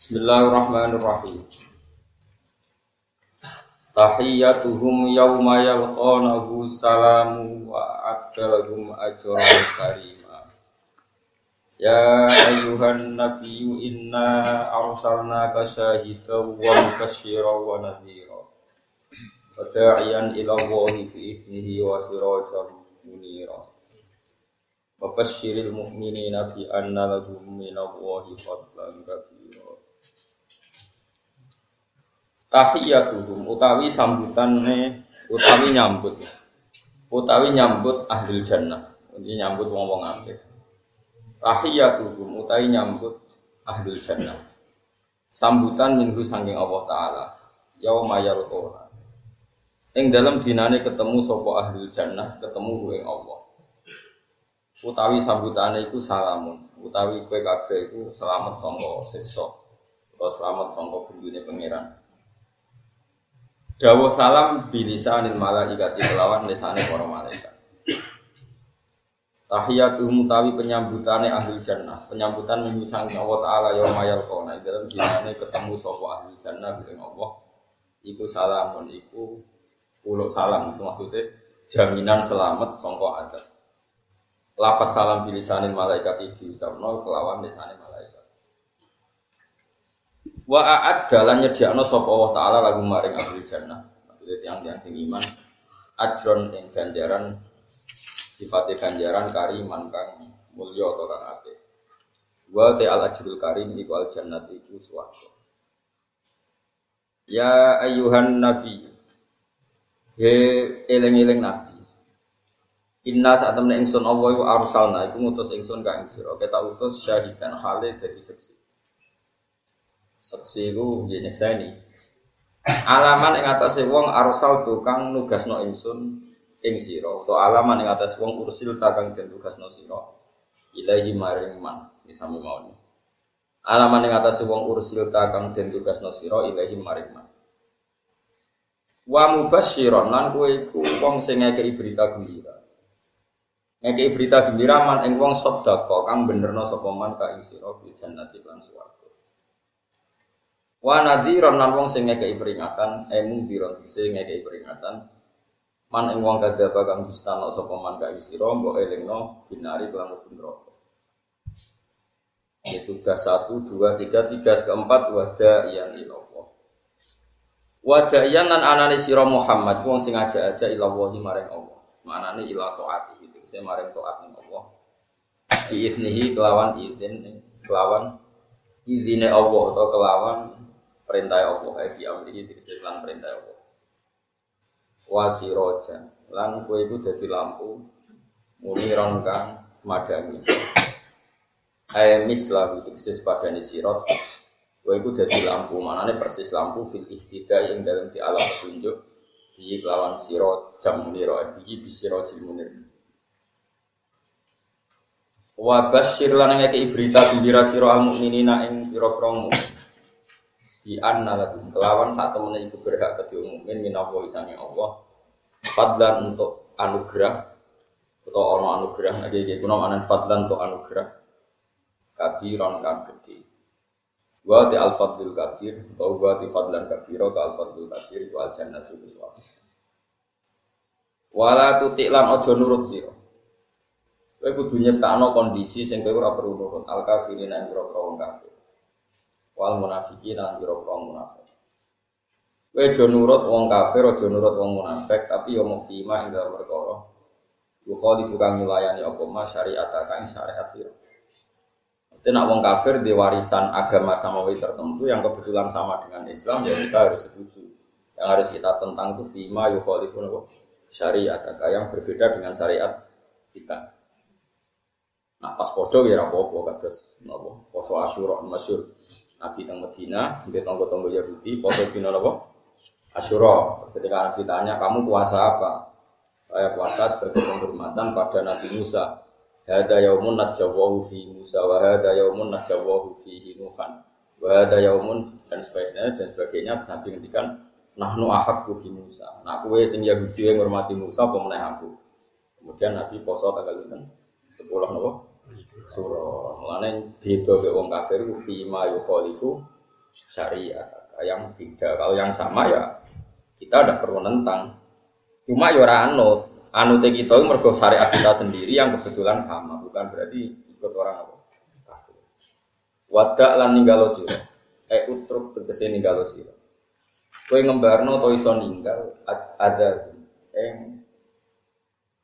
Bismillahirrahmanirrahim. Tahiyyatuhum yawma yalqanahu salamu wa adalahum ajran karima. Ya ayuhan nabiyyu inna arsalnaka syahidan wa mubasysyiran wa nadhira. Wa da'iyan ila Allahi bi iznihi wa sirajan munira. Wa basyiril mu'minina bi anna lahum minallahi fadlan kabira. Tahiyatuhum utawi sambutane utawi nyambut. Utawi nyambut ahli jannah. Ini nyambut wong wong apik. Tahiyatuhum utawi nyambut ahli jannah. Sambutan minggu sangking Allah taala. Yauma yalqona ing dalam dinane ketemu sapa ahli jannah ketemu ing Allah. Utawi sambutane iku salamun. Utawi kowe kabeh iku selamat sangka siksa atau selamat sangka gendune pangeran Dawa salam bilisanil malaikati kelawan lesane para malaikat. Tahiyatuhum mutawi penyambutane ahli jannah, penyambutan menyusang Allah taala yaum yalqona dalam dinane ketemu sapa ahli jannah dengan Allah. Iku salamun iku pulau salam itu maksudnya jaminan selamat sangka adab. Lafat salam bilisanil malaikat diucapno kelawan lesane malaikat. Wa a'ad dalan nyediakno sapa Allah taala lagu maring ahli jannah. Maksudnya tiang-tiang sing iman ajron ing ganjaran sifatnya ganjaran kariman kang mulya atau kang apik. Wa te al ajrul karim iku al jannat iku swarga. Ya ayuhan nabi He eling-eling nabi Inna saat temen ingsun Allah iku arsalna iku ngutus ingsun ka ing sira. Kita utus syahidan khale dadi seksi. Seksi ku ya nyekseni. Alaman ing atase wong arsal tukang nugasno ingsun ing sira utawa alaman ing atase wong ursil takang den tugasno sira. Ilahi maring man iki sami mawon. Alaman ing atase wong ursil takang den tugasno sira ilahi maring man. Wa mubasyiron lan kowe iku wong sing berita gembira. Ngekeki berita gembira man ing wong sedekah kang benerno sapa man ka ing sira bil jannati lan swarga. Wa nadhiran lan wong sing ngekeki peringatan, eh mungdiron sing ngekeki peringatan. Man ing wong kadzaba kang dustana sapa man ka sira mbok elingno binari kelan neraka. Itu tugas satu, dua, tiga, tiga, keempat wada yang ilallah. Wada yang nan anane sira Muhammad wong sing aja-aja ilallahi maring Allah. Manane ila taati itu saya maring taat ning Allah. Biiznihi kelawan izin kelawan izine Allah atau kelawan perintah Allah di amri ini dikasih lan perintah Allah. Wasiroja. Lan kue itu jadi lampu muniron kang madami ayat lahu dikasih pada sirot. Kue itu jadi lampu nih persis lampu fil ihtida yang dalam di alam petunjuk. Di kelawan sirot jam muniro di bisirot munir wa basyir lan ngeke berita gembira sira al mukminina ing pira-pira di anna lakum kelawan saat temen iku berhak ke mukmin minawa isane Allah. Fadlan untuk anugerah atau ono anugerah lagi iki kuno anan fadlan untuk anugerah. Kabiron kan gede. Wa di al fadlul kabir atau wa di fadlan kabiro ke al fadlul kabir wa al jannatu biswara wala tutik lan ojo nurut sira kowe kudu nyiptakno kondisi sing kowe ora perlu nurut. Al kafirin ing kafir wal munafikin lan biro munafik. Aja nurut wong kafir, aja nurut wong munafik, tapi yo mung fima ing dalem perkara. Yukhalifu kang nyulayani apa mas syariat kang syariat sira. Mesti nak wong kafir di warisan agama samawi tertentu yang kebetulan sama dengan Islam ya kita harus setuju. Yang harus kita tentang itu fima yukhalifu syariat yang berbeda dengan syariat kita. Nah pas podo ya rapopo kados napa poso asyura masyur Nabi teng Medina, dia tonggo-tonggo Yahudi, poso dina apa? Asyura. Terus ketika Nabi tanya, kamu puasa apa? Saya puasa sebagai penghormatan pada Nabi Musa. Hada yaumun najjawahu fi Musa wa hada yaumun najjawahu fi Nuhan. Wa hada yaumun dan sebagainya dan sebagainya Nabi ngendikan nahnu ahakku fi Musa. Nah kowe sing Yahudi yang menghormati Musa apa aku. Kemudian Nabi poso tanggal 10 napa? Surah. Mulane beda mek wong kafir ku fi ma yukhalifu syariat. Yang beda, kalau yang sama ya kita ada perlu nentang. Cuma ya ora anut. Anut kita mergo syariat kita sendiri yang kebetulan sama, bukan berarti ikut orang apa? Kafir. Wadak lan ninggalo sira. Eh utruk tegese ninggalo sira. Kowe ngembarno to iso ninggal ada ing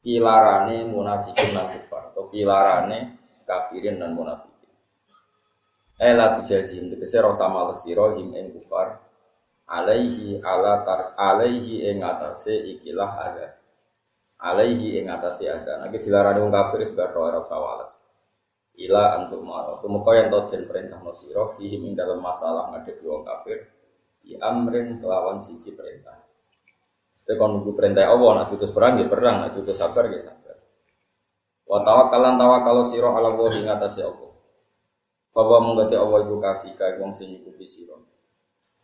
pilarane munafikin lan kufar atau pilarane kafirin dan munafikin. Ela tujazim tegese ora sama lesira him kufar alaihi ala tar alaihi ing atase ikilah ada. Alaihi ing atase ada. Nek dilarani wong kafir sebar ora usah wales. Ila antuk maro. Tumeka yen to den perintah sira fihim ing dalam masalah ngadepi wong kafir di amrin kelawan sisi perintah. Setiap nunggu perintah Allah, nak tutus perang ya perang, nak tutus sabar ya sabar. Wa tawakkalan tawakkal sira ala Allah ing atase Allah. Fawa mengkoti Allah iku kafi ka wong sing nyukupi sira.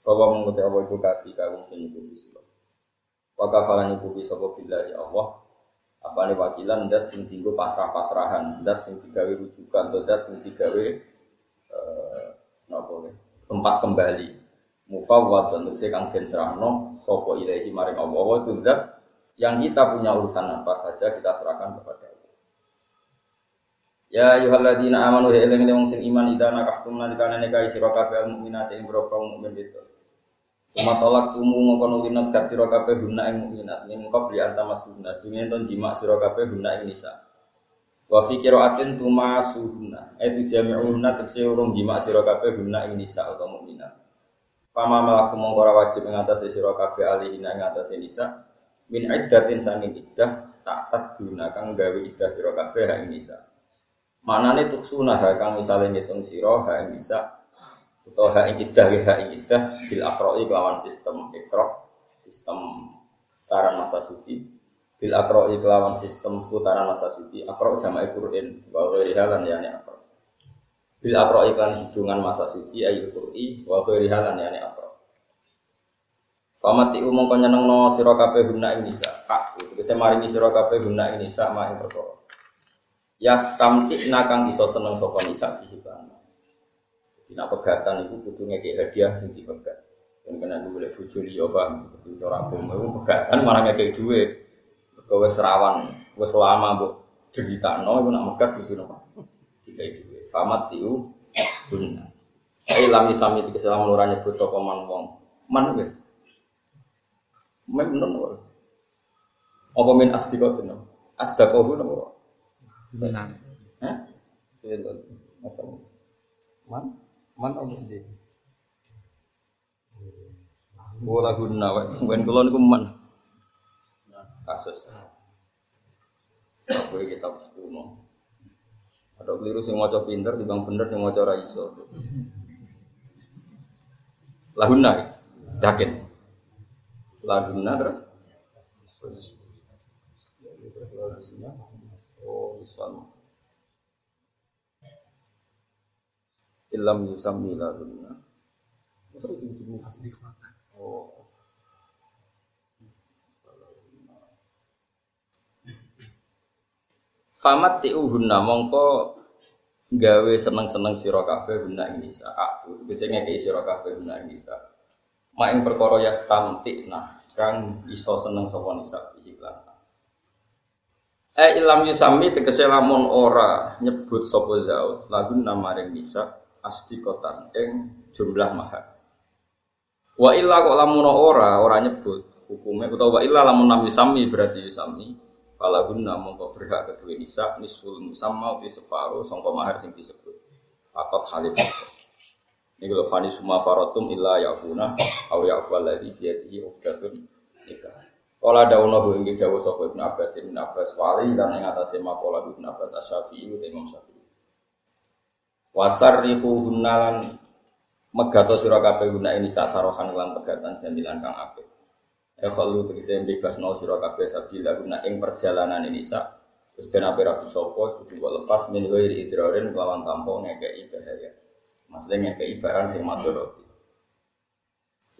Mengkoti Allah iku kafi ka wong sing nyukupi sira. Wa kafalan nyukupi sapa billahi Allah. Apa nih wakilan dat sing tinggu pasrah-pasrahan, dat sing digawe rujukan, dat sing digawe eh tempat kembali mufawwad untuk saya kang den serahno sopo ilahi maring Allah itu zat yang kita punya urusan apa saja kita serahkan kepada Allah. Ya ayyuhalladzina amanu ya eling wong sing iman idza nakahtum nalikane nikahi sira kabeh mukminat ing boro mukmin itu. Suma tolak kumu ngoko nuli negat sira kabeh guna ing mukminat min qabli antamasuna dunya ton jima sira kabeh guna ing nisa. Wa fi qiraatin tumasuhuna itu jami'una tegese jima sira kabeh guna ing nisa atau mukminat. Fama melaku mongkora wajib mengatasi siro kabeh alihina mengatasi nisa min iddatin sangin iddah tak taduna kang gawe iddah siro kabeh ha nisa. Manane tuksuna ha kang misale ngitung siro ha nisa atau ha iddah ha iddah bil akroi kelawan sistem ikro sistem putaran masa suci bil akroi kelawan sistem putaran masa suci akro jama'i Qur'an wa ghairi halan yani akro bil akro iklan hidungan masa suci ayu qur'i wa ghairi halan yani akro Famati umum kau nyeneng no siro kape guna ini sa kak itu bisa maringi siro kape guna ini sa ma yang perkara. Yas tamtik nakang iso seneng sopo nisa fisikan Tina pegatan itu kudu ngeki hadiah sing dipegat. Dan kena dulu boleh bujo liya paham Itu orang agama itu pegatan malah ngeki duit Kau serawan, wes lama bu cerita no, itu nak megat gitu no Jika itu famat tiu guna. Ai lam isami tiga selam ora nyebut sapa man wong. Man kuwi. Men non wae. Apa min asdiqatun? Asdaqahu napa? Benar. Hah? Man? Man apa ndi? Bola guna wae. Wen kula niku man. Kasus. Apa kita kuno. Ada keliru sing maca pinter dibang bener sing maca ora iso. Lahuna yakin. Lahuna terus Oh. Ilam yusammi lahuna. Masa itu itu Asdiqatan. Oh. Famat tiuhunna mongko gawe seneng-seneng sira kabeh guna ini saat itu bisa ngekei sira kabeh guna ini saat mak ing perkara ya stamtik nah kang iso seneng sapa nisa iklan Eh ilam yusami tegese lamun ora nyebut sapa zaud lagu namaring nisa astikotan ing jumlah mahar wa illa kok lamun ora ora nyebut hukume utawa wa illa lamun nam yusami berarti yusami falahunna mongko berhak kedua nisa nisul musamma uti separo sangka mahar sing disebut. Akot halid ini kalau fani suma farotum illa yafuna aw yafu alladhi biyadihi uqdatun nikah. Kala dawono hu ing dawu sapa Ibnu Abbas Ibnu Abbas wali lan ing atase makola Ibnu Abbas Asy-Syafi'i uta Imam Syafi'i. Wasarrifu hunnalan megato sira guna ini sasarohan lan pegatan jamilan kang apik Evalu tegese bebas no sira kabeh sabila guna ing perjalanan ini sa terus ben ape sapa kudu kok lepas min ghairi idrarin lawan tanpa ngekeki bahaya. Maksudnya ngekeki barang sing madharati.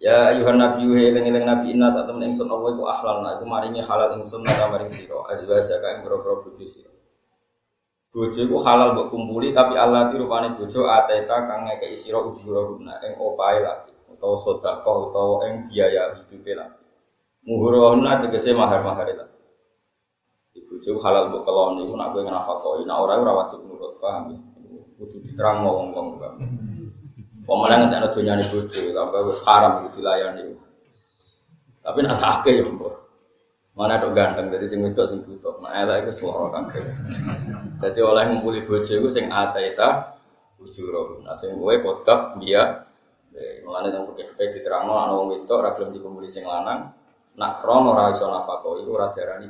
Ya ayuhan nabi eling-eling nabi inna saat temen ingsun Allah iku ahlalna iku maringi halal ingsun nang maring sira azwaja ka ing boro-boro bojo sira. Bojo iku halal mbok kumpuli tapi Allah ti rupane bojo ateta kang ngekeki sira ujura guna ing opahe lagi. utawa sedekah utawa ing biaya hidup lagi. Muhurahuna tegese mahar-mahar itu. Ibu cuy halal mbok kelon iku nak kowe nafakoi, nak ora ora wajib nurut, paham ya? Kudu diterang wong-wong kok. Pemenang ngentekno donyane bojo, sampai wis haram gitu dilayani. Tapi nak sakit ya mbok. Mana dok ganteng dari sing wedok sing butuh. Nah, eta iku seloro kabeh. Dadi oleh ngumpuli bojo iku sing ataita ujuro. Nah, sing kowe kodok dia Mulane nang fikih-fikih diterangno ana wong wedok ora gelem dikumpuli sing lanang, nak krono ora iso nafako iku ora diarani.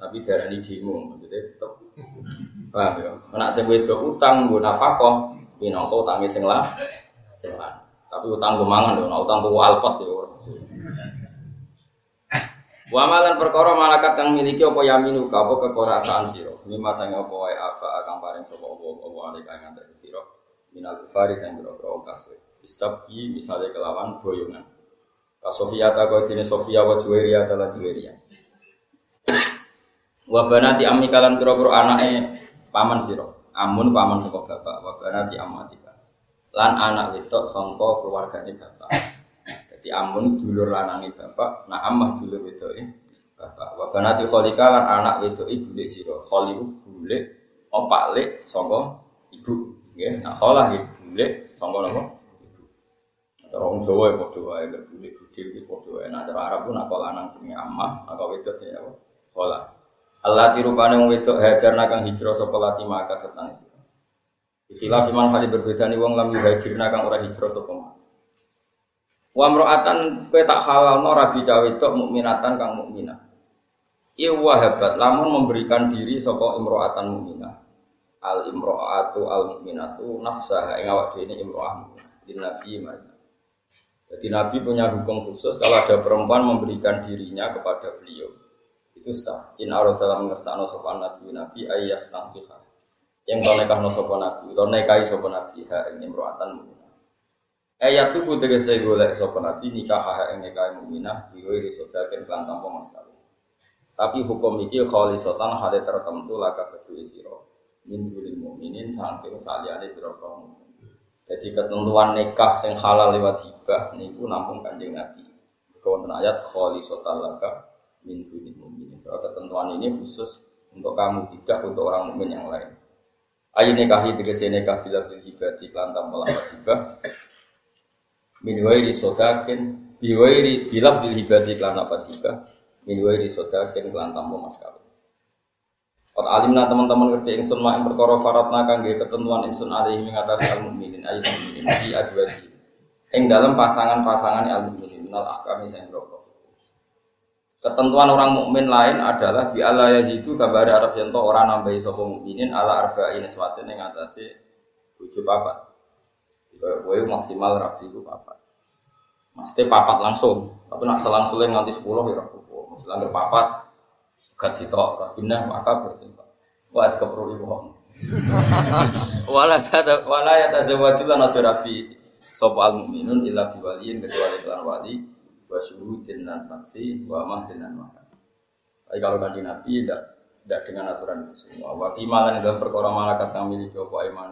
Tapi diarani demo, maksudnya tetep paham ya. Nak sing wedok utang nggo nafako, minangka utange sing lah sing. Tapi utang gue mangan lho, utang gue alpot ya ora. Wa malan perkara malakat kang miliki apa yaminu ka kekuasaan sira. Mima sange apa wae apa akan paring sapa apa apa ane kang ngatas sira. Minal fari sang biro biro kasih. Isabi misalnya kelawan boyongan. Sofia ta kau dene Sofia wa Juwairia ta lan Juwairia. Wa banati ammi kalan biro-biro anake paman sira. Amun paman saka bapak, wa banati ammatika. Lan anak wedok sangka keluargane bapak. Jadi amun dulur lanangi bapak, nah amah dulur wedoke bapak. Wa banati kholika lan anak wedoke bule sira. Kholi bule opak lek sangka ibu. Nggih, nah kholah bule sangka napa? Cara wong Jawa ya padha wae nek bule budhe iki padha wae. Nah cara Arab ku nak lanang jenenge amah, nak wedok jenenge apa? Kholah. Allah tirupane wong wedok hajar nakang hijrah sapa lati maka sertane sira. Istilah firman kali berbeda nih wong lam yuhajirna kang ora hijrah sapa Wa mro'atan kowe tak rabi tok mukminatan kang mukminah. Iya wahabat lamun memberikan diri saka imro'atan mukminah. Al imro'atu al mukminatu nafsaha ing awak dhewe imro'ah. Di Nabi Maria. Jadi Nabi punya hukum khusus kalau ada perempuan memberikan dirinya kepada beliau. Itu sah. In arad dalam ngersakno sopan Nabi Nabi ayas nangkiha. Yang kau nekah sopan Nabi, kau nekahi sopan Nabi ha ini imro'atan mukminah. Ayat itu tegese golek sapa nabi nikah ha ing nikah mukminah iku iri sodaken kan tanpa mas kawin. Tapi hukum iki khalisatan hale tertentu laka kedue sira. Min dulil mukminin saking saliyane pira Jadi ketentuan nikah sing halal lewat hibah niku nampung Kanjeng Nabi. Wonten ayat khalisatan laka min dulil mukminin. Ketentuan ini khusus untuk kamu tidak untuk orang mukmin yang lain. Ayo nikahi tegese nikah bila fil hibah di lantam melawan hibah min wairi sodakin bi wairi bilaf dil hibati klan nafat hibah min wairi sodakin klan tambo mas Kot alimna teman-teman ngerti ingsun mak perkara faratna kangge ketentuan ingsun alaihi ing atas al mukminin ayat mukminin di azwaji ing dalam pasangan-pasangan al mukminin nal ahkami sing Ketentuan orang mukmin lain adalah di ala yazidu kabar Arab yang orang nambahi sapa mukminin ala arba'in swatin ing atase bojo papat. Gue maksimal rapi itu papat. Maksudnya papat langsung. Tapi nak selang-seling nanti sepuluh ya. Maksudnya nggak papat, gak sitok rapinya maka. Wah, itu perlu ibu. Wala sada wala ya tazawwajul lan aja rapi. Sapa al mukminun illa biwaliyin kecuali kelan wali wa syuhudin dan saksi wa mahdin dan mahar. Tapi kalau kanji Nabi tidak tidak dengan aturan itu semua. Wa fi malan dalam perkara malakat kami miliki apa iman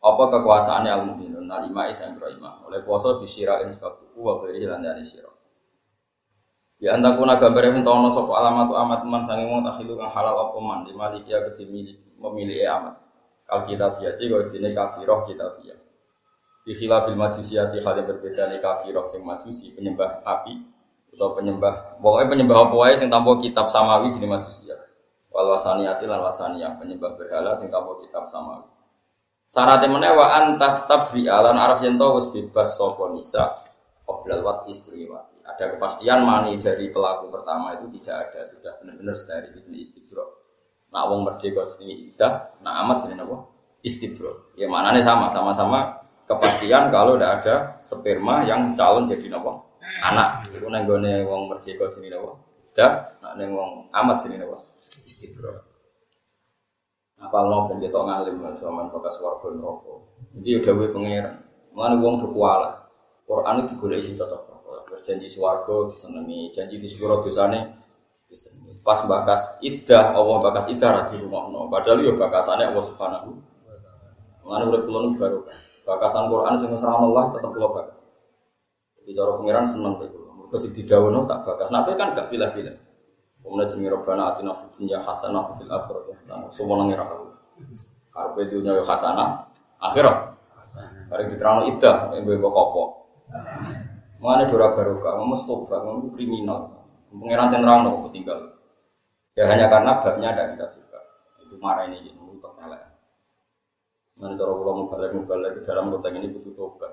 apa kekuasaannya al mukminun al ima is imam oleh kuasa bisira in sebab wa firi lan dari sira Ya anta kuna gambar yang tahu sop alamat amat man sangi wong takhilu kang halal apa man? Di maliki ya milik memilih amat. Kal kita fiati kau dine kafiroh kita fiat di khilafil majusiyati hal yang berbeda nih kafiroh sing majusi penyembah api atau penyembah pokoknya penyembah apa wae sing tanpa kitab samawi jadi majusiyah wal wasaniyati lan wasaniyah penyembah berhala sing tanpa kitab samawi. Syaratnya mana wa antas tabri alan araf yang tahu bebas sopo nisa qoblal istri wati. Ada kepastian mani dari pelaku pertama itu tidak ada sudah benar-benar dari itu istibro. Nak wong merdeka sini ida, nak amat sini apa? Istibro. Ya mana nih sama, sama-sama kepastian kalau tidak ada sperma yang calon jadi nopo anak. Itu nenggone wong merdeka sini nopo. Ida, nak neng wong amat sini nopo istibro. Apa lo ben ketok ngalim zaman bekas warga neraka. Iki udah gue pangeran. Mana wong berkuala. Quran itu boleh isi cocok Berjanji swarga disenengi, janji di sepuro dosane disenengi. Pas bakas idah, Allah bakas idah ra no. Padahal yo bakasane Allah Subhanahu. Mana urip kula baru. Bakasan Quran sing Allah tetep kula bakas. Di cara pangeran seneng itu. Mergo sing didhawuhno tak bakas. Nabi kan gak pilih-pilih. Kemudian jenenge Rabbana atina fid dunya hasanah fil akhirati hasanah. Semua nang ora tau. Karepe dunya yo hasanah, akhirat. Bareng diterangno idah, mbek kopo. Mana dora barokah, mau tobat, mau kriminal. Pangeran sing nerangno tinggal. Ya hanya karena babnya ada kita suka. Itu marah ini, untuk elek. Mana cara kula mubalek mubalek di dalam konteks ini butuh tobat.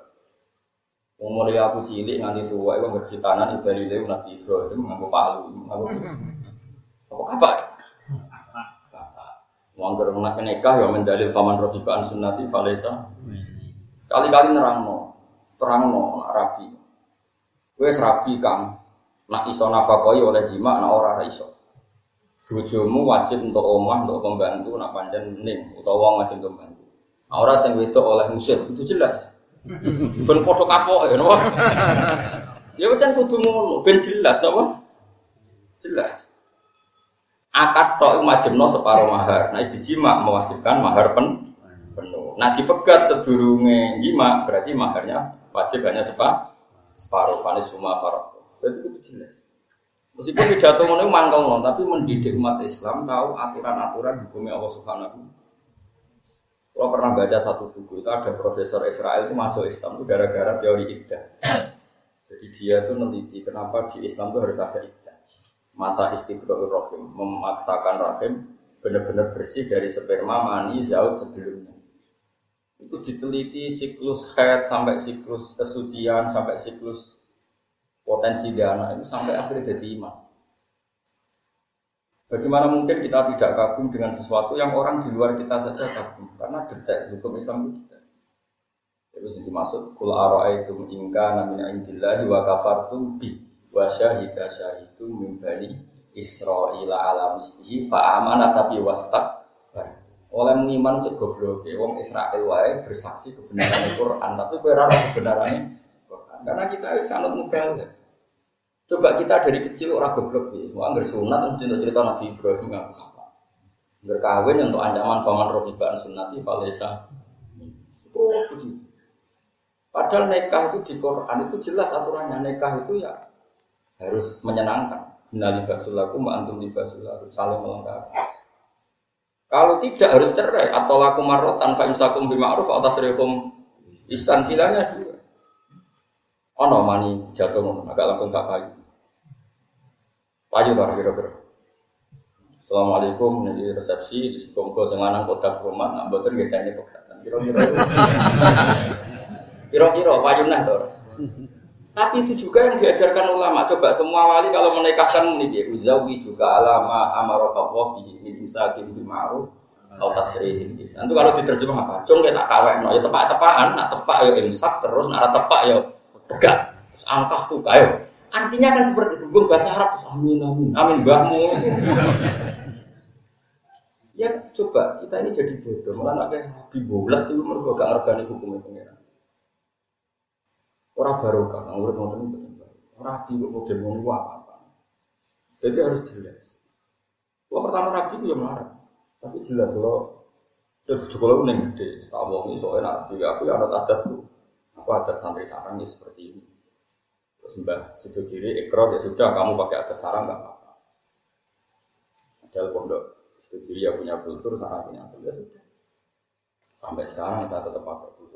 Umur aku cilik nganti tua, itu bersitanan dari lewu Nabi Ibrahim nganggo palu, nganggo apa apa? Wangger menak nikah ya mendalil faman rafiqan sunnati falesa. Kali-kali nerangno, terangno nak rabi. Wes rabi kang nak iso nafakoi oleh jima nak ora iso. Bojomu wajib untuk omah untuk pembantu nak pancen ning utawa wong wajib untuk pembantu. Nah, ora sing wedok oleh musir itu jelas. Ben padha kapok ya napa? Ya pancen kudu ngono, ben jelas napa? Jelas. Akad tok wajibno separuh mahar. Nah, istijima mewajibkan mahar pen penuh. Nah, dipegat sedurunge jima berarti maharnya wajib hanya sepa separuh fanis suma farad. Berarti itu jelas. Meskipun pidato ngono mangkel tapi mendidik umat Islam tahu aturan-aturan hukumnya Allah Subhanahu kalau pernah baca satu buku itu ada profesor Israel itu masuk Islam itu gara-gara teori iddah. Jadi dia tuh meneliti kenapa di Islam itu harus ada iddah. Masa istiqrohul rahim memaksakan rahim benar-benar bersih dari sperma mani zaut sebelumnya. Itu diteliti siklus head sampai siklus kesucian sampai siklus potensi dana itu sampai akhirnya jadi iman. Bagaimana mungkin kita tidak kagum dengan sesuatu yang orang di luar kita saja kagum? Karena detail, hukum Islam itu detail. Terus yang dimaksud, Kul ara'aitum ingka namina indillahi wa kafartum bi wa syahida syahidu min bani Israila ala mislihi fa'amana tapi wastak oleh mengiman cek goblok wong Israel wae bersaksi kebenaran Al-Qur'an tapi kowe ora kebenaran Quran karena kita sangat mubalik Coba kita dari kecil orang goblok ya, mau anggar sunat untuk cerita Nabi Ibrahim nggak apa. Berkawin untuk ancaman faman rohibaan sunati falesa. Oh. Padahal nikah itu di Quran itu jelas aturannya nikah itu ya harus menyenangkan. Nali basulaku antum libasulaku saling melengkapi. Kalau tidak harus cerai atau laku marotan fa imsakum bima'ruf atas reform istan pilihannya dua. Oh no mani jatuh agak langsung gak payu. Payu lah kira-kira. Assalamualaikum ini resepsi di sekongko senganang kotak rumah nak boten biasanya pegatan. Kira-kira. Kira-kira payu nah. Tapi itu juga yang diajarkan ulama. Coba semua wali kalau menikahkan ini uzawi juga alama amarokawoh min imsakin bi ma'ruf atau tasrihin Itu kalau diterjemah apa? Cung kita kawin, no, ya tepak-tepakan, nak tepak ya imsak terus, nak tepak ya pegang. Angkah tuh kayo. Artinya kan seperti. Gue bahasa Arab, amin amin, amin bahmu. ya coba kita ini jadi bodoh, malah kayak di bulat itu mereka gak ngergani hukumnya. Orang barokah, nggak urut nonton itu betul. Orang rabi kok model mau apa apa. Jadi harus jelas. Kalau pertama rabi itu yang marah, tapi jelas kalau terus juga lo neng gede, setahu ini soalnya rabi aku ya adat adat tuh, aku adat santri sarang seperti ini. Terus mbah situ kiri ikrar ya sudah kamu pakai adat sarang nggak apa-apa. Ada pondok situ kiri ya punya kultur, sarang punya kultur ya sudah. Sampai sekarang saya tetap pakai kultur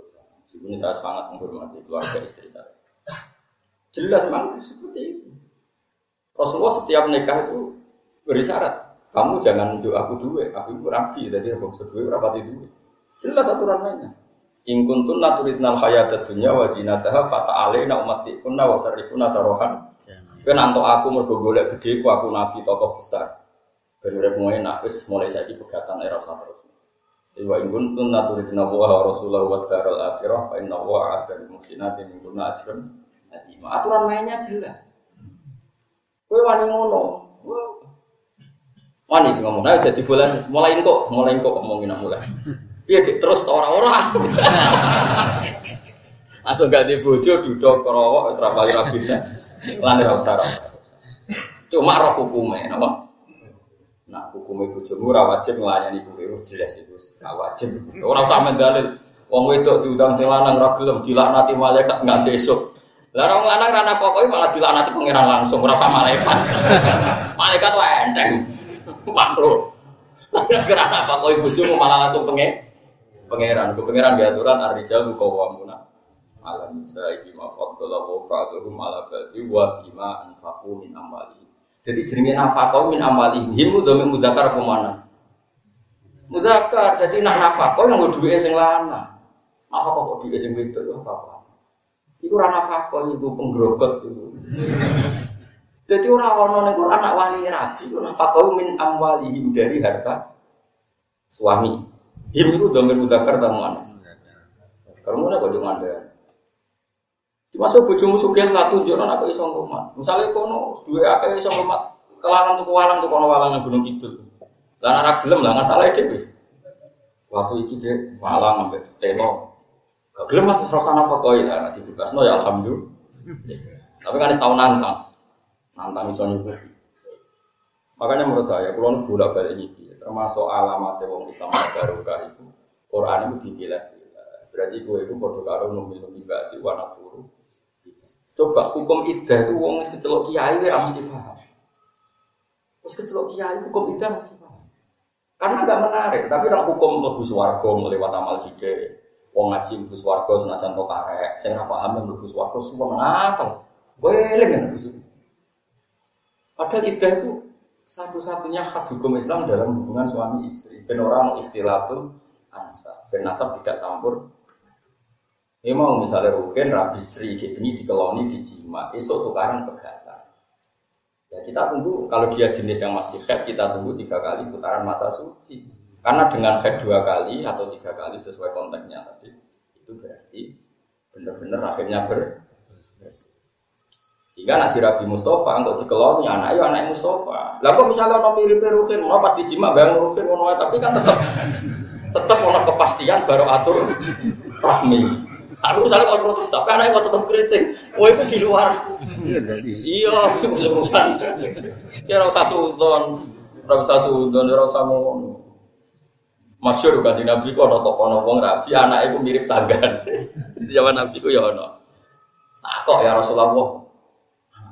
Meskipun saya sangat menghormati keluarga istri saya. Jelas memang seperti itu. Rasulullah setiap nikah itu beri syarat. Kamu jangan nunjuk aku duit, aku itu rabi, jadi aku seduit berapa duit. Jelas aturan mainnya. In kuntum naturidnal hayata dunya wa zinataha fata alaina umati kunna wa sarifuna sarohan. Kowe nanto aku mergo golek gedhe ku aku nabi tokoh besar. Ben urip enak mulai saiki pegatan era terus. Wa in kuntum naturidna wa rasulahu wa daral akhirah fa inna wa a'adda lil muhsinatin minkunna ajran azima. Aturan mainnya jelas. Kowe wani ngono. Wani ngomong, ayo jadi bulan, mulai kok, mulai kok ngomongin mulai. Iya terus orang-orang. Langsung gak di bojo duduk kerowok wis ra bali rabine. Lan ora usah Cuma roh hukumnya, napa? Nah, hukumnya bojomu ora wajib nglayani ibu wis jelas itu gak wajib. Ora usah mendalil. Wong wedok diundang sing lanang ra gelem dilaknati malaikat nganti esuk. Lah orang lanang rana fokoi malah dilanati pangeran langsung merasa malaikat. malaikat wae enteng. Makhluk. Rana fokoi bojomu malah langsung pengen pangeran. Ke pangeran diaturan ar-rijalu qawwamuna ala nisa bima faddala wa ba'dhum ala ba'di wa bima anfaqu min amwalihim. Jadi jenenge nafaqah min amwalihim. Himu dhamir mudzakkar apa muannas? Mudzakkar. Jadi nak nafaqah yang duwe sing lanang. Nafaqah kok duwe sing wedok ya apa-apa. Itu rana fakon itu penggerogot itu. Jadi orang-orang yang Quran anak wali rabi nafkah min amwalihim dari harta suami. Him itu domir mudakar dan mu'anas. Karena mana kau jangan ada. So bojomu sugih lah tunjukno aku iso. Misalnya kono dua akeh iso rumah kelarang tuh kelarang tuh kono walang gunung kidul. Lah ora gelem lah salah dhewe. Waktu itu dia walang sampai telo Gak gelem mas serasa nafakoi lah, nanti bebas no ya alhamdulillah. Tapi kan setahun nantang, nantang misalnya itu. Makanya menurut saya, kalau bolak balik ini, termasuk alamat wong Islam barokah itu, Quran itu dipilah. Berarti gue itu bodoh karo numi di warna furu. Coba hukum idah itu wong kecelok kiai gue mesti paham. Terus kecelok kiai hukum idah mesti paham. Karena gak menarik, tapi orang hukum lebih suwargo melewat amal sidik Wong ngaji mlebu swarga senajan kok karek, sing ora paham mlebu swarga semua ngapal. Weling kan. Padahal idah itu satu-satunya khas hukum Islam dalam hubungan suami istri. Ben orang istilatul ansa, ben nasab tidak campur. Ini mau misalnya rugen rabi sri ini dikeloni dijima, esok tukaran pegatan. Ya kita tunggu kalau dia jenis yang masih head kita tunggu tiga kali putaran masa suci. Karena dengan head dua kali atau tiga kali sesuai konteksnya tadi itu berarti benar-benar akhirnya ber sehingga nanti Rabi Mustafa untuk dikeloni anak ya anak Mustafa. Lah kok misalnya orang mirip Rukin, mau pasti jima bayang Rukin tapi kan tetap tetap ono kepastian baru atur rahmi. Aku misalnya kalau protes tapi anak kok tetap kritik. Wah itu di luar. Iya, itu urusan. Ya rasa sudon, rasa sudon, rasa ngono. Masyur di Nabi kok ono toko ono wong rabi anak ibu mirip tanggan. Di zaman Nabi ku ya ono. Nah kok ya Rasulullah.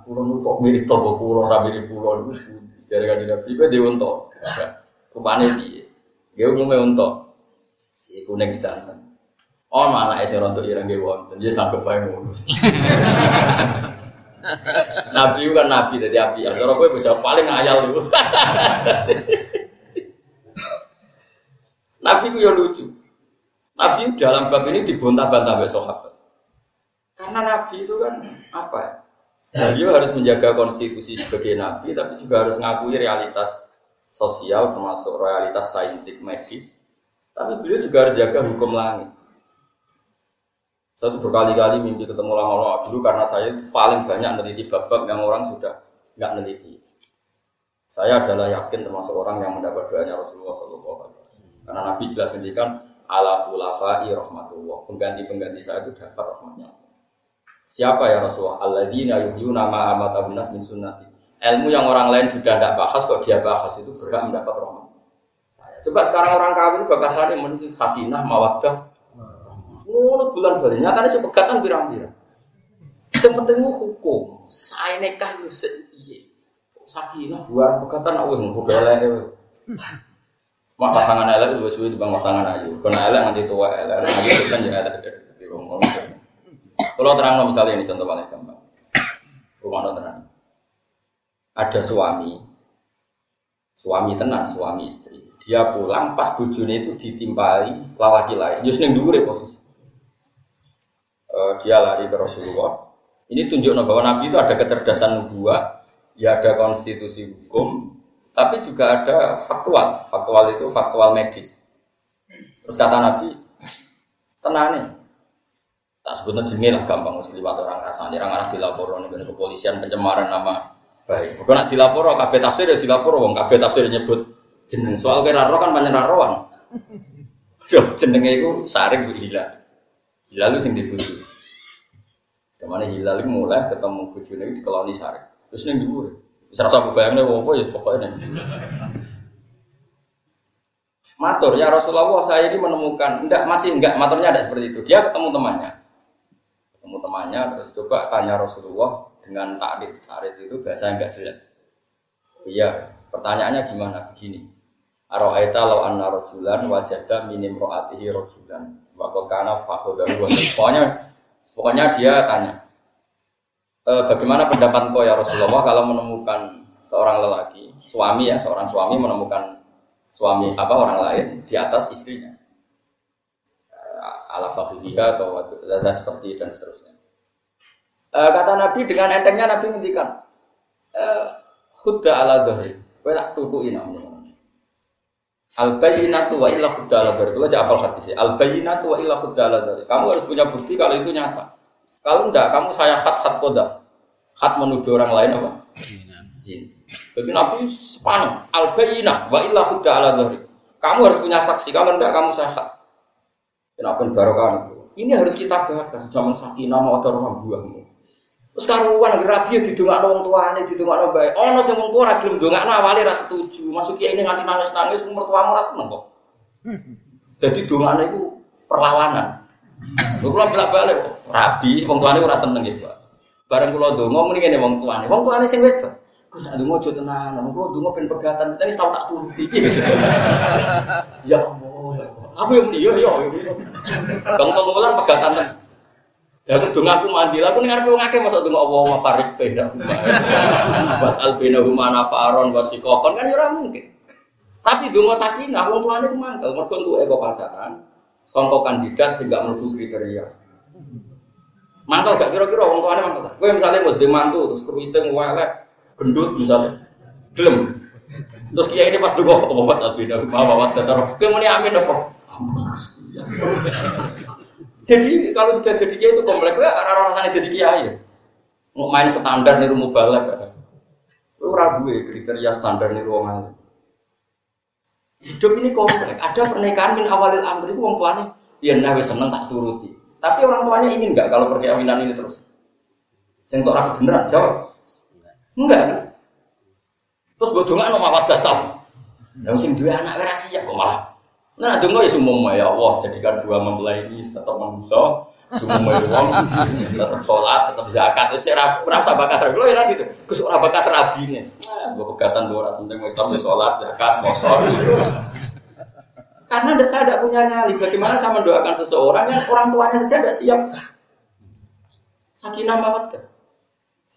Kulo nu kok mirip toko kulo ora mirip niku jare kan Nabi ku dhewe unta. Rupane piye? Dia umume unta. Iku ning sedanten. Ono anake sing rontok ireng nggih wonten. Dia sanggup bae ngono. Nabi kan nabi dadi api. Kalau kowe bocah paling ayal dulu. Nabi itu ya lucu. Nabi dalam bab ini dibantah-bantah oleh sahabat. Karena Nabi itu kan apa ya? Beliau harus menjaga konstitusi sebagai Nabi, tapi juga harus ngakui realitas sosial, termasuk realitas saintik medis. Tapi beliau juga harus jaga hukum langit. Satu berkali-kali mimpi ketemu lama-lama dulu karena saya paling banyak meneliti bab-bab yang orang sudah nggak meneliti. Saya adalah yakin termasuk orang yang mendapat doanya Rasulullah SAW. Karena Nabi jelas ngendikan ala khulafai rahmatullah. Pengganti-pengganti saya itu dapat rahmatnya. Siapa ya Rasulullah? Alladzina yuhyuna ma amatahun nas min sunnati. Ilmu yang orang lain sudah tidak bahas kok dia bahas itu berhak mendapat rahmat. Saya. Coba sekarang orang kawin bakasannya menuju sakinah mawaddah. Ngono bulan bali. Nyatane sing pegatan pirang-pirang. Sing penting hukum. Saya nekah yo piye. Sakinah buar pegatan wis ngono elek. Mak pasangan elek lebih sulit dibanding pasangan ayu. Karena elek nanti tua elek, itu kan jangan elek. Kalau terang misalnya ini contoh paling gampang. Rumah tenang. Ada suami, suami tenang, suami istri. Dia pulang pas bujune itu ditimpali lalaki lain. Just neng dulu posisi. Uh, dia lari ke Rasulullah. Ini tunjuk bahwa Nabi itu ada kecerdasan dua, ya ada konstitusi hukum, tapi juga ada faktual. Faktual itu faktual medis. Terus kata Nabi, tenang nih. Tak sebutnya jenis lah gampang mesti liwat orang rasanya orang arah dilapor nih kepolisian pencemaran nama baik. Kalau nak dilapor, kabeh tafsir ya dilapor, wong kabeh tafsir nyebut jeneng. Soal kira kan panjang. Jo jenenge itu saring bu hilal. Itu sing dibuju. Ke mana hilal itu mulai ketemu bujune itu dikeloni saring. Terus neng dhuwur. Serasa aku bayangnya wong ya pokoknya. Matur ya Rasulullah saya ini menemukan enggak masih enggak maturnya ada seperti itu. Dia ketemu temannya. Ketemu temannya terus coba tanya Rasulullah dengan takrif. Takrif itu bahasa yang enggak jelas. Iya, pertanyaannya gimana? Begini. Aro'aita law anna rajulan wajada minim ro'atihi rajulan wa kana fakhodahu Pokoknya pokoknya dia tanya. E, bagaimana pendapat kau ya Rasulullah kalau menemukan seorang lelaki, suami ya, seorang suami menemukan suami apa orang lain di atas istrinya ala fakhidiha atau zat seperti dan seterusnya. E, kata Nabi dengan entengnya Nabi ngendikan e, khudda ala dhahri. Kowe tak tutuki namanya. Al bayyinatu wa illa khudda ala dhahri. Kalau apal hadis Al bayyinatu wa illa khudda ala dhahri. Kamu harus punya bukti kalau itu nyata. Kalau enggak, kamu saya khat khat kodah. Khat menuduh orang lain apa? Zin. Jadi Nabi sepanjang al bayyinah wa illa khudda ala dhahri. Kamu harus punya saksi. Kalau enggak, kamu saya khat. Kenapa barokah itu? Ini harus kita bahas zaman sakinah mau ada orang buang. Terus karuan lagi rabi ya didongakno wong tuane, didongakno bae. Ono sing wong tua ra gelem ndongakno awale ra setuju. Masuk kiai ini nganti nangis-nangis umur tuamu ra seneng kok. Jadi dongakno iku perlawanan. Lho kula bolak-balik rabi wong tuane ora seneng gitu. Bareng kula ndonga muni ngene wong tuane. Wong tuane sing wedok. Gus nak ndonga aja tenan. Wong kula ndonga ben pegatan, tapi tau tak turuti. Ya Allah. Aku yang iya iya. Bang pengulan pegatan. Ya aku dong aku mandi lah, aku dengar wong akeh masuk dong Allah ma farik beda. Buat albina humana faron wasikokon kan ya mungkin. Tapi donga sakinah wong tuane ku mangkel mergo entuke kok pacaran. Sangka kandidat sing gak mlebu kriteria. Mantap gak kira-kira wong tuane mantap. Kowe misalnya mau mantu terus keruiting welek, gendut misalnya. Gelem. Terus kiai ini pas donga apa buat albina humana wa tatar. Kowe muni amin apa? Jadi kalau sudah jadi kiai itu komplek, ya orang orang jadi kiai. Mau main standar nih rumah balap, lu ragu ya kriteria standar nih ruangan. Hidup ini komplek. Ada pernikahan min awalil amri itu orang tuanya, ya nah seneng tak turuti. Tapi orang tuanya ingin nggak kalau perkawinan ini terus? Saya untuk rapi beneran jawab. Enggak. Terus gue dengar nomor apa datang. Dan sing dua anak ya kok malah Nah, tunggu ya semua ya Allah jadikan dua mempelai ini tetap manusia, semua uang tetap sholat, tetap zakat. Terus saya merasa bakas rabi, lo ya nanti tuh, kus orang bakas nih. Gue pegatan dua orang penting Islam ya sholat, zakat, mosor. Karena saya tidak punya nyali. Bagaimana saya mendoakan seseorang yang orang tuanya saja tidak siap. Sakinah mawaddah.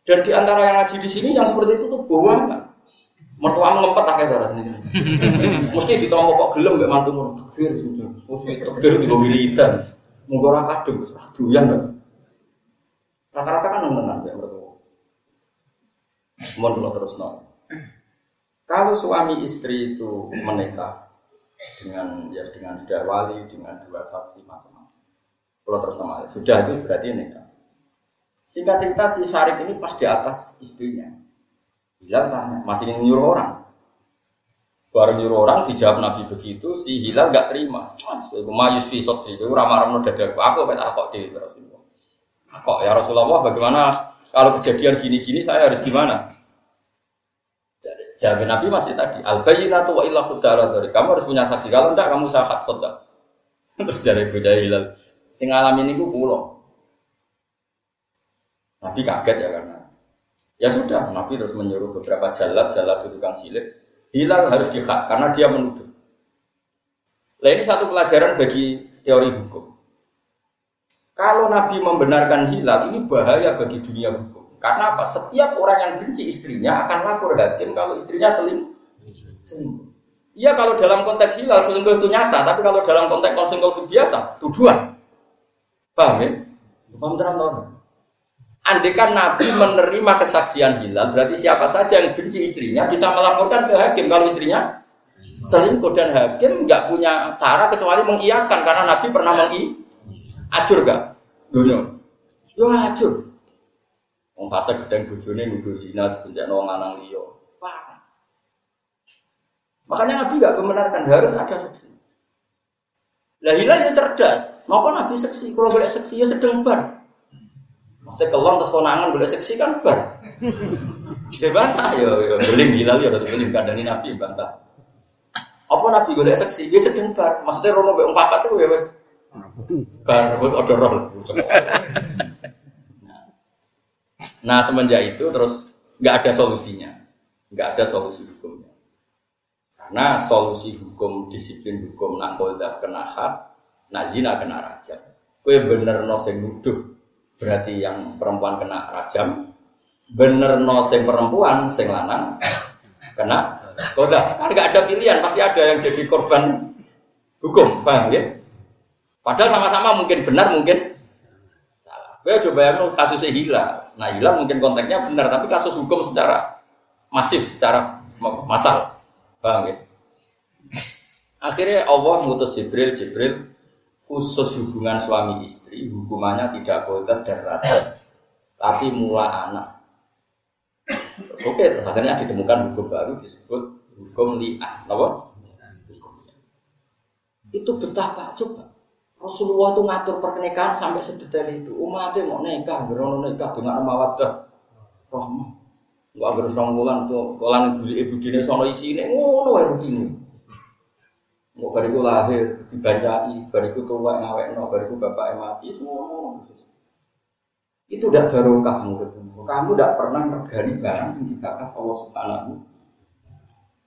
Dan di antara yang ngaji di sini yang seperti itu tuh bohong mertua ngempet akeh to rasane. Mesti ditompo kok gelem mbek mantu ngono. Takdir sujud. Mesti takdir di wiridan. Monggo ora kadung wis doyan. Rata-rata kan nemenan mbek mertua. Mohon kula terusno. Kalau suami istri itu menikah dengan ya dengan sudah wali dengan dua saksi macam-macam. Kalau terus sama sudah itu berarti nikah. Singkat cerita si Syarif ini pas di atas istrinya. Hilal tanya, masih ingin nyuruh orang. Baru nyuruh orang dijawab Nabi begitu, si Hilal nggak terima. Aku mayus fi sotri, itu ramah ramah dadaku. Aku apa kok di Rasulullah. Kok ya Rasulullah, bagaimana kalau kejadian gini-gini saya harus gimana? Jawab Nabi masih tadi, al bayyinatu wa illa dari Kamu harus punya saksi. Kalau enggak kamu sahat khutbah. Terus jadi bocah Hilal, sing alami ini gue pulau. Nabi kaget ya karena Ya sudah, Nabi terus menyuruh beberapa jalat, jalat itu tukang silik. Hilal harus dihak karena dia menuduh. Nah ini satu pelajaran bagi teori hukum. Kalau Nabi membenarkan hilal, ini bahaya bagi dunia hukum. Karena apa? Setiap orang yang benci istrinya akan lapor hakim kalau istrinya seling selingkuh. Iya kalau dalam konteks hilal selingkuh itu nyata, tapi kalau dalam konteks konflik biasa, tuduhan. Paham ya? Paham tenang Andekan Nabi menerima kesaksian hilal, berarti siapa saja yang benci istrinya bisa melaporkan ke hakim kalau istrinya selingkuh dan hakim nggak punya cara kecuali mengiyakan karena Nabi pernah mengi acur gak dunia yo acur Wong fase gedeng bojone nuduh zina dibenjakno wong lanang liya. Makanya Nabi nggak membenarkan harus ada saksi. Lah hilal ya cerdas. Napa Nabi seksi? Kalau boleh seksi ya sedang bar. Mesti kelong terus konangan boleh seksi kan bar. Dia bantah ya, ya beling gila ya udah beling kandani Nabi bantah. Apa Nabi boleh seksi? Dia sedang bar. Maksudnya rono be papat itu ya wes. Bar, buat order roll. Nah semenjak itu terus nggak ada solusinya, nggak ada solusi hukumnya. Karena solusi hukum, disiplin hukum, nak kena hak, nak zina kena rajam. Kue bener no sing nuduh, berarti yang perempuan kena rajam. Bener no sing perempuan, sing lanang kena koldaf. Kan nggak ada pilihan, pasti ada yang jadi korban hukum, paham ya? Padahal sama-sama mungkin benar, mungkin salah. Gue coba yang kasusnya hilang. Nah hilang mungkin konteksnya benar, tapi kasus hukum secara masif, secara masal. Paham ya? Akhirnya Allah mengutus Jibril, Jibril khusus hubungan suami istri, hukumannya tidak kodas dan rata, tapi mula anak. Terus, oke, terus akhirnya ditemukan hukum baru disebut hukum li'an. Apa? Itu betapa coba Rasulullah itu ngatur pernikahan sampai sedetail itu. Umatnya mau nikah, berono nikah dengan mawaddah rahmah. Enggak agar serong bulan tuh, ibu ibu dini sono isi ini, ngono wae. Mau bariku lahir, dibancai, bariku tua ngawek no, bariku bapak mati, semua. Itu udah barokah muridmu. Kamu tidak pernah regani barang yang dikakas Allah Subhanahu.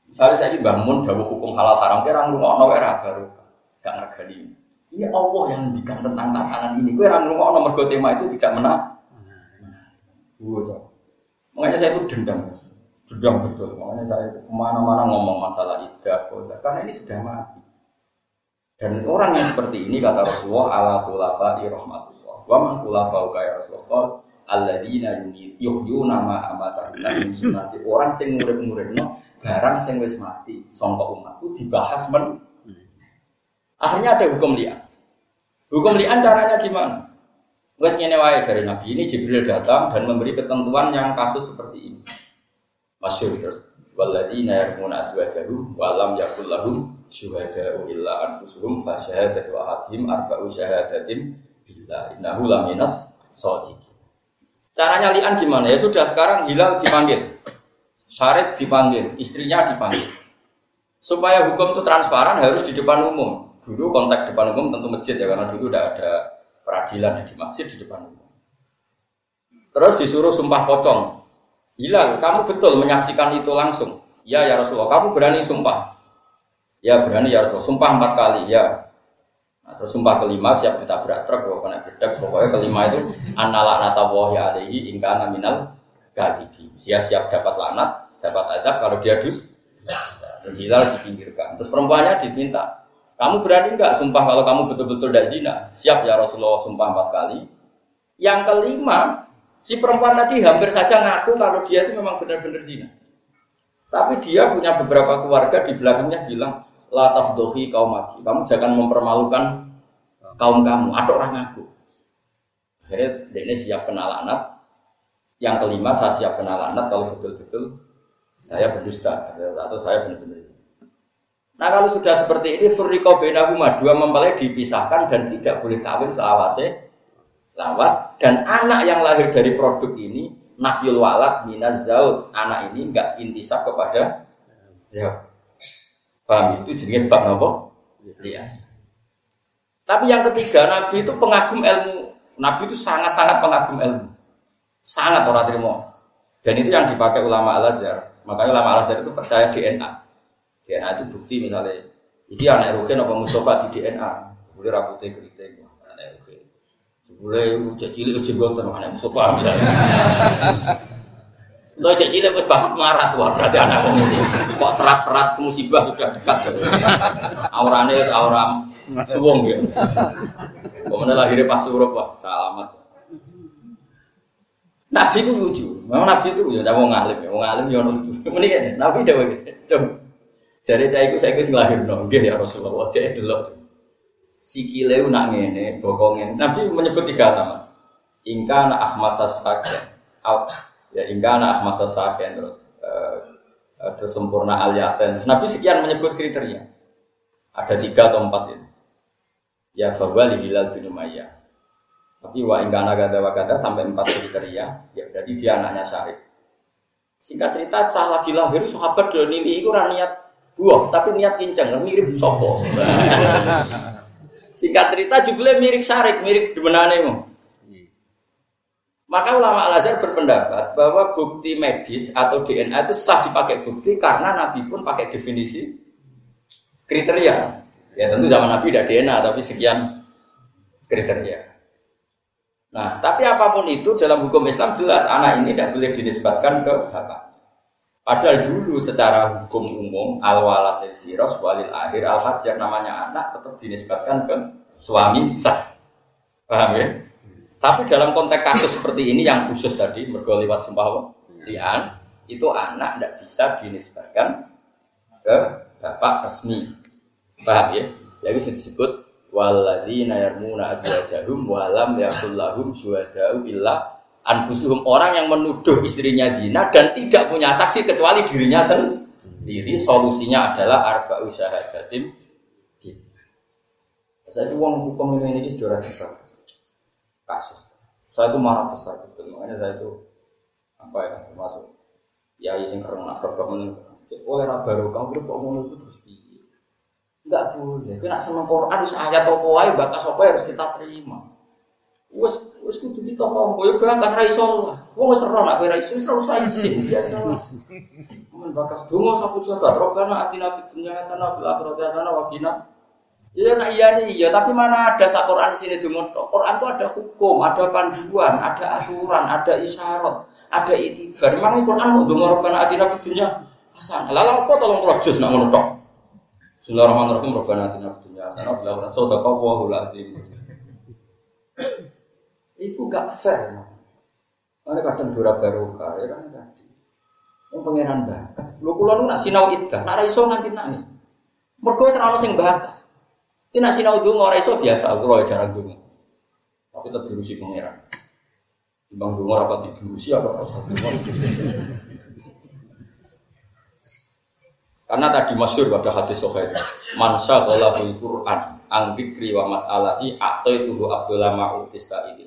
Misalnya saya bangun dawuh hukum halal haram, kira ngurungokno wae ra barokah, gak regani. Ini Allah yang ngendikan tentang tatanan ini. Kue orang ngomong nomor tema itu tidak menang. Wow, Makanya saya itu dendam, dendam betul. Makanya saya itu ke mana-mana ngomong masalah idah, karena ini sudah mati. Dan orang yang seperti ini kata Rasulullah ala khulafa rahmatullah. Wa man khulafa kaya Rasulullah alladzina yuhyuna ma amatahu min sunnati. Orang sing murid-muridno barang sing wis mati sangka umatku dibahas men Akhirnya ada hukum liat. Hukum li'an caranya gimana? Wes ngene wae dari Nabi ini Jibril datang dan memberi ketentuan yang kasus seperti ini. Masyur terus. Waladina yarmuna aswajahum walam yakul lahum syuhada'u illa anfusuhum fa syahadatu ahadihim arba'u syahadatin billah innahu laminas shadiqin. Caranya li'an gimana? Ya sudah sekarang Hilal dipanggil. Syarif dipanggil, istrinya dipanggil. Supaya hukum itu transparan harus di depan umum. Dulu kontak depan umum tentu masjid ya karena dulu udah ada peradilan ya di masjid di depan umum. Terus disuruh sumpah pocong. Hilal, kamu betul menyaksikan itu langsung. Ya ya Rasulullah, kamu berani sumpah. Ya berani ya Rasulullah, sumpah empat kali ya. Nah, terus sumpah kelima siap ditabrak truk, kalau kena berdak, pokoknya kelima itu analak nata ya alaihi ingkana minal gadibi. Dia siap dapat lanat, dapat adab kalau dia dus. Terus Hilal dipinggirkan. Terus perempuannya diminta, kamu berani nggak sumpah kalau kamu betul-betul tidak zina? Siap ya Rasulullah sumpah empat kali. Yang kelima, si perempuan tadi hampir saja ngaku kalau dia itu memang benar-benar zina. Tapi dia punya beberapa keluarga di belakangnya bilang, La tafdohi kaum maki. Kamu jangan mempermalukan kaum kamu. Ada orang ngaku. Akhirnya ini siap kenal anak. Yang kelima saya siap kenal anak kalau betul-betul saya berdusta atau saya benar-benar zina. Nah kalau sudah seperti ini furriko benahuma dua mempelai dipisahkan dan tidak boleh kawin selawase lawas dan anak yang lahir dari produk ini nafil walad minaz zaud anak ini enggak intisab kepada zaud. Paham? Itu jadi bab apa? Iya. Tapi yang ketiga Nabi itu pengagum ilmu. Nabi itu sangat-sangat pengagum ilmu. Sangat orang terima. Dan itu yang dipakai ulama Al Azhar makanya ulama Al Azhar itu percaya DNA DNA itu bukti misalnya ini anak Rukin apa Mustafa di DNA boleh rambutnya keriting anak Rukin boleh cek cilik jenggotan anak Mustafa Lo cek cilik gue banget marah wah berarti anak ini kok serat-serat musibah sudah dekat aurane aura suwong ya. Kemudian lahirnya pas suruh wah selamat. Nabi itu lucu, memang Nabi itu ya, mau ngalim ya, mau ngalim ya lucu. Mendingan Nabi udah begitu, coba. Jadi saya ikut saya ikut ngelahir nongge ya Rasulullah. Jadi dulu sikile nak ngene bokongin. Nabi menyebut tiga nama. Ingka na ahmasa saken. Ya ingka na ahmasa saken terus uh, terus sempurna aliaten. Nabi sekian menyebut kriteria. Ada tiga atau empat ini. Ya fawali hilal bin Umayyah. Tapi wa ingkana gada wa gada sampai empat kriteria, ya berarti dia anaknya Syarif. Singkat cerita, cah lagi lahir sahabat dan ini itu niat buah tapi niat kinceng mirip sopo singkat cerita jebule mirip syarik mirip demenane mu Maka ulama Al-Azhar berpendapat bahwa bukti medis atau DNA itu sah dipakai bukti karena Nabi pun pakai definisi kriteria. Ya tentu zaman Nabi tidak DNA tapi sekian kriteria. Nah, tapi apa pun itu dalam hukum Islam jelas anak ini tidak boleh dinisbatkan ke bapak. Padahal dulu secara hukum umum al walad al walil akhir al hajar namanya anak tetap dinisbatkan ke suami sah. Paham ya? Tapi dalam konteks kasus seperti ini yang khusus tadi mergo lewat sumpah lian itu anak tidak bisa dinisbatkan ke bapak resmi. Paham ya? Jadi disebut walladzina yarmuna azwajahum walam yakul lahum syuhada'u illa anfusuhum orang yang menuduh istrinya zina dan tidak punya saksi kecuali dirinya sendiri solusinya adalah arba'u syahadatin saya itu uang hukum ini ini sudah terbatas kasus. Saya itu marah besar betul, makanya saya itu apa ya termasuk ya sing keren nak oleh baru kamu kok ngomong itu terus piye? Enggak boleh. Kena sama Quran wis ayat apa wae bakas apa harus kita terima. Wes wes kudu kita kok ya bakas ra iso. Wong wis ora nak ora iso wis ora usah izin biasa. Men bakas donga sapu jagat robbana atina fid dunya hasanah fil akhirati hasanah wa qina Iya nak iya nih iya, tapi mana ada sak Quran di sini dulu. Quran itu ada hukum, ada panduan, ada aturan, ada isyarat, ada itibar. Memang Quran mau dengar Rabbana atina fid dunya hasanah. Lalu apa tolong kalau jus nak ngono tok. Bismillahirrahmanirrahim Rabbana atina fid dunya hasanah fil akhirati sadaqallahu alazim. Itu gak fair. Mana kadang dura barokah ya kan tadi. Yang pangeran bakas. Lu kula nu nak sinau iddah, nak ra iso nganti nangis. Mergo wis sing bakas. Ini nasi sinau dulu orang iso biasa, aku kalau jarang dulu. Tapi tetap diurusi pangeran. Bang dulu rapat diurusi apa pas Karena tadi masyur pada hadis sohail Mansa bil Quran Angdikri wa mas'alati Atau itu afdullah ma'utis ini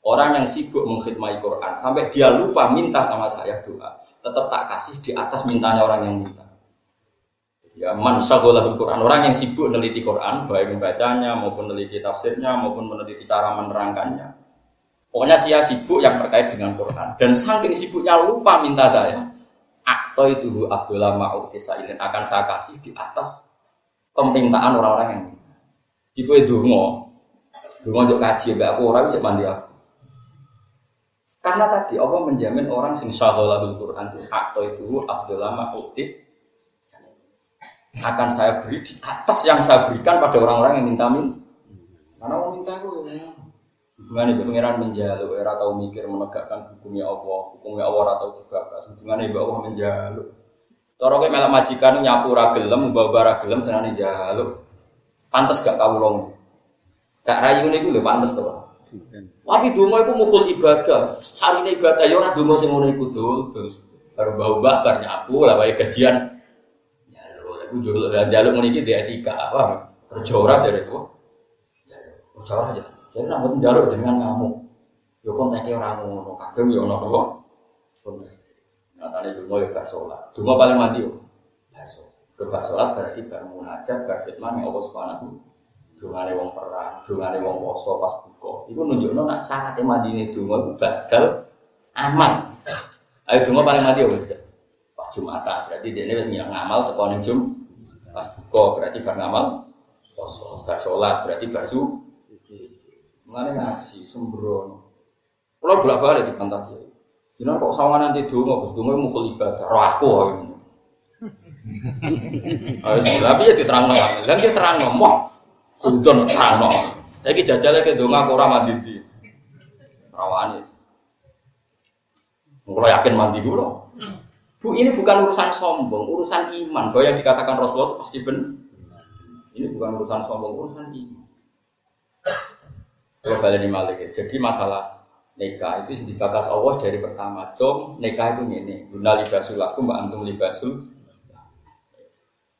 Orang yang sibuk mengkhidmati Quran Sampai dia lupa minta sama saya doa Tetap tak kasih di atas mintanya orang yang minta Ya man Quran, orang yang sibuk meneliti Quran, baik membacanya maupun meneliti tafsirnya maupun meneliti cara menerangkannya. Pokoknya saya sibuk yang terkait dengan Quran dan saking sibuknya lupa minta saya. Atau itu Abdullah Ma'ud akan saya kasih di atas permintaan orang-orang yang minta. Di kue dungo, dungo untuk kaji, aku orang cek mandi aku. Karena tadi Allah menjamin orang sing syaghalahul Quran atau itu Abdullah Ma'ud akan saya beri di atas yang saya berikan pada orang-orang yang minta min. Karena mau minta aku ya. Hubungannya ibu pangeran menjaluk, era tahu mikir menegakkan hukumnya Allah, hukumnya Allah atau juga hubungannya ibu Allah menjaluk. Toro kayak melak majikan nyapu ragelem, membawa ragelem senang jaluk. Pantes gak kau long. Gak rayu nih gue pantes tuh. Tapi dungo itu mukul ibadah, cari ibadah, ya orang dungo sing ngono iku dul, baru bau bakar nyapu, lah baik gajian. Jaluk jaluk meniki di etika apa? Terjora jadi itu terjora aja jadi nak buat jaluk dengan ngamuk yo kontaknya orang ngono kadang yo ono apa? Kontak nah tadi dulu yo gak sholat. Dulu paling mati yo baso gak sholat berarti baru munajat gak fitnah Allah subhanahu dungane wong perang dungane wong poso pas buka itu nunjukno nak sanate madine donga itu badal aman ayo donga paling mati yo bisa pas Jumatan berarti dia wis ngamal tekan Jum Pas buka berarti bar ngamal poso, bar sholat berarti bar su. Mengenai ngaji sembrono. Kalau bolak balik di pantai kiai. Jangan kok sama nanti dungo, bos dungo mukul ibadah. Roh aku. Ayo tapi ya diterang nol. Dan dia terang ngomong. Sudon terang nol. Saya ki jajal lagi dungo aku ramah di rawani. Kalau yakin mandi dulu. Bu ini bukan urusan sombong, urusan iman. Bahwa yang dikatakan Rasulullah itu pasti benar. Ini bukan urusan sombong, urusan iman. Kalau balik malik ya. Jadi masalah nikah itu dibatas Allah dari pertama. Com nikah itu ini. Guna libasul aku, mbak antum libasul.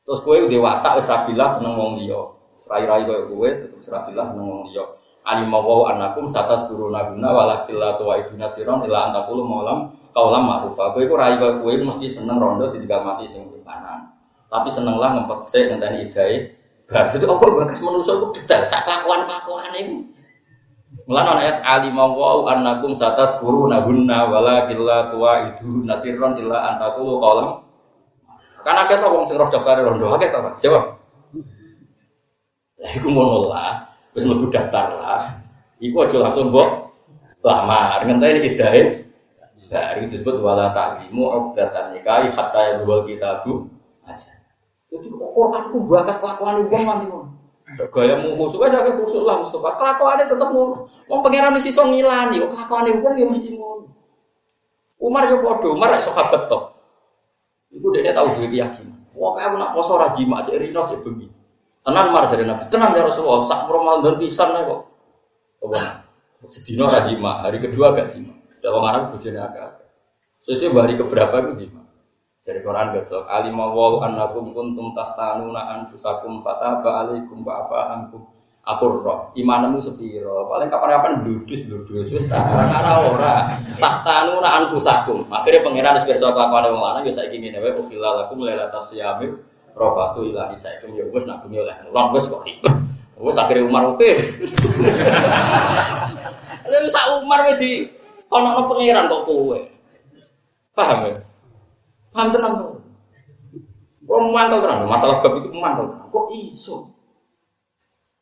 Terus kue udah watak, serabila seneng wong liyo. Serai-rai kue kue, tetap serabila seneng wong liyo alimawaw anakum satas turuna guna walakil tua itu nasiron ila antakulu malam kaulam ma'rufa kowe iku rai kowe mesti seneng rondo ditinggal mati sing kanan tapi senenglah ngempet se ngenteni idai bar itu apa bakas manusa itu detail sak kelakuan kelakuan ini Mulane ayat alima wa annakum satazkuruna hunna walakin la tuaidu nasirron illa antakulu qalam. Kan akeh to wong sing roh daftar rondo, to, Pak. Jawab. Iku ngono lah, wis mlebu daftar lah. Iku aja langsung mbok lamar, ngenteni idahe. Dari disebut wala ta'zimu uqdatan nikahi hatta yadhul kitabu aja. Jadi Quran ku bakas kelakuan wong nganti ngono. Gayamu khusuk wis akeh khusuk lah Mustafa. Kelakuane tetep ngono. Wong pangeran mesti iso ngilani kok kelakuane wong ya mesti ngono. Umar yo padha, Umar rek sahabat tok. Iku dekne tau duwe keyakinan. Wong aku nak poso ra jima cek rino cek bengi. Tenan Umar jare Nabi, tenan ya Rasulullah, sak Ramadan pisan kok. Apa? Sedina ra jima, hari kedua gak jima. Dak wong Arab bojone agak. Sesuai hari keberapa itu jima. Dari Quran besok alim wa annakum kuntum tahtanuna anfusakum fataba alaikum wa afa ankum. Aku roh, imanmu sepiro. Paling kapan-kapan bludus bludus wis tak ora ora. Tahtanuna anfusakum. Akhirnya pangeran wis pirsa kelakuan wong lanang ya saiki ngene wae ukhilalakum lailatas rafatu ila isaikum ya wis nak oleh kelon wis kok ribet. Wis akhirnya Umar oke. Lalu sak Umar di kono pangeran kok kowe. Paham ya? Paham tenang tuh. Kalau mantau tenang, masalah bab itu mantau tenang. Kok iso?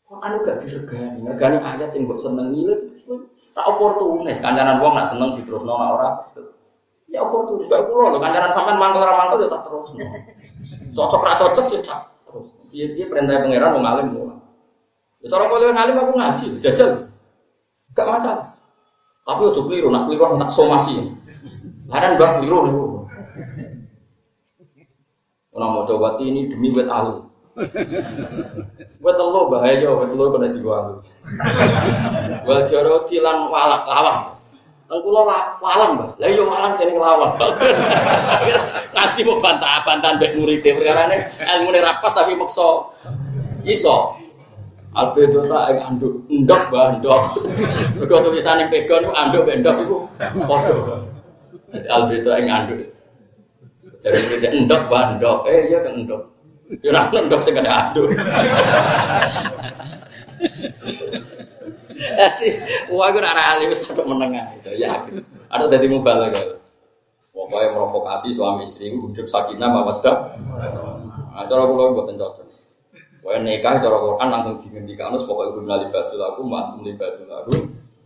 Kok anu gak diregani? Regani ayat yang buat seneng ini, tak oportunis. Kancanan wong nak seneng terus nona orang. Ya oportunis. Gak kulo lo kancanan sampean mangkel orang mangkel ya tak terus. Cocok ra cocok sih ya tak terus. Dia dia perintah pangeran mau ngalim mau. Ya cara kalau ngalim aku ngaji, jajal. Gak masalah. Tapi ojo keliru, nak keliru nak somasi. Larang bah keliru nih. Orang mau coba ini demi buat alu. Buat lo bahaya, buat lo kena juga alu. Buat jaro kilan walak lawang. Engko lo walang, Mbah. Lah yo iya walang sini lawang. Ngaji mau bantah-bantahan mbek murid perkara ne ilmune rapas tapi maksa iso. Albedo tak ing anduk ndok bah ndok. Mergo tulisane pegon anduk mbek ndok iku padha. Albedo ing anduk. Jadi kita endok bandok, eh iya kan endok. Ya ora endok sing kada aduk. Wah gue nara alim satu menengah ya. Ada tadi mubalik ya. Pokoknya provokasi suami istri hidup sakinah mawaddah. Nah, cara kulo buat cocok. Pokoknya nikah cara Quran langsung dihentikan terus pokoknya gue libasul aku, mat libasul aku.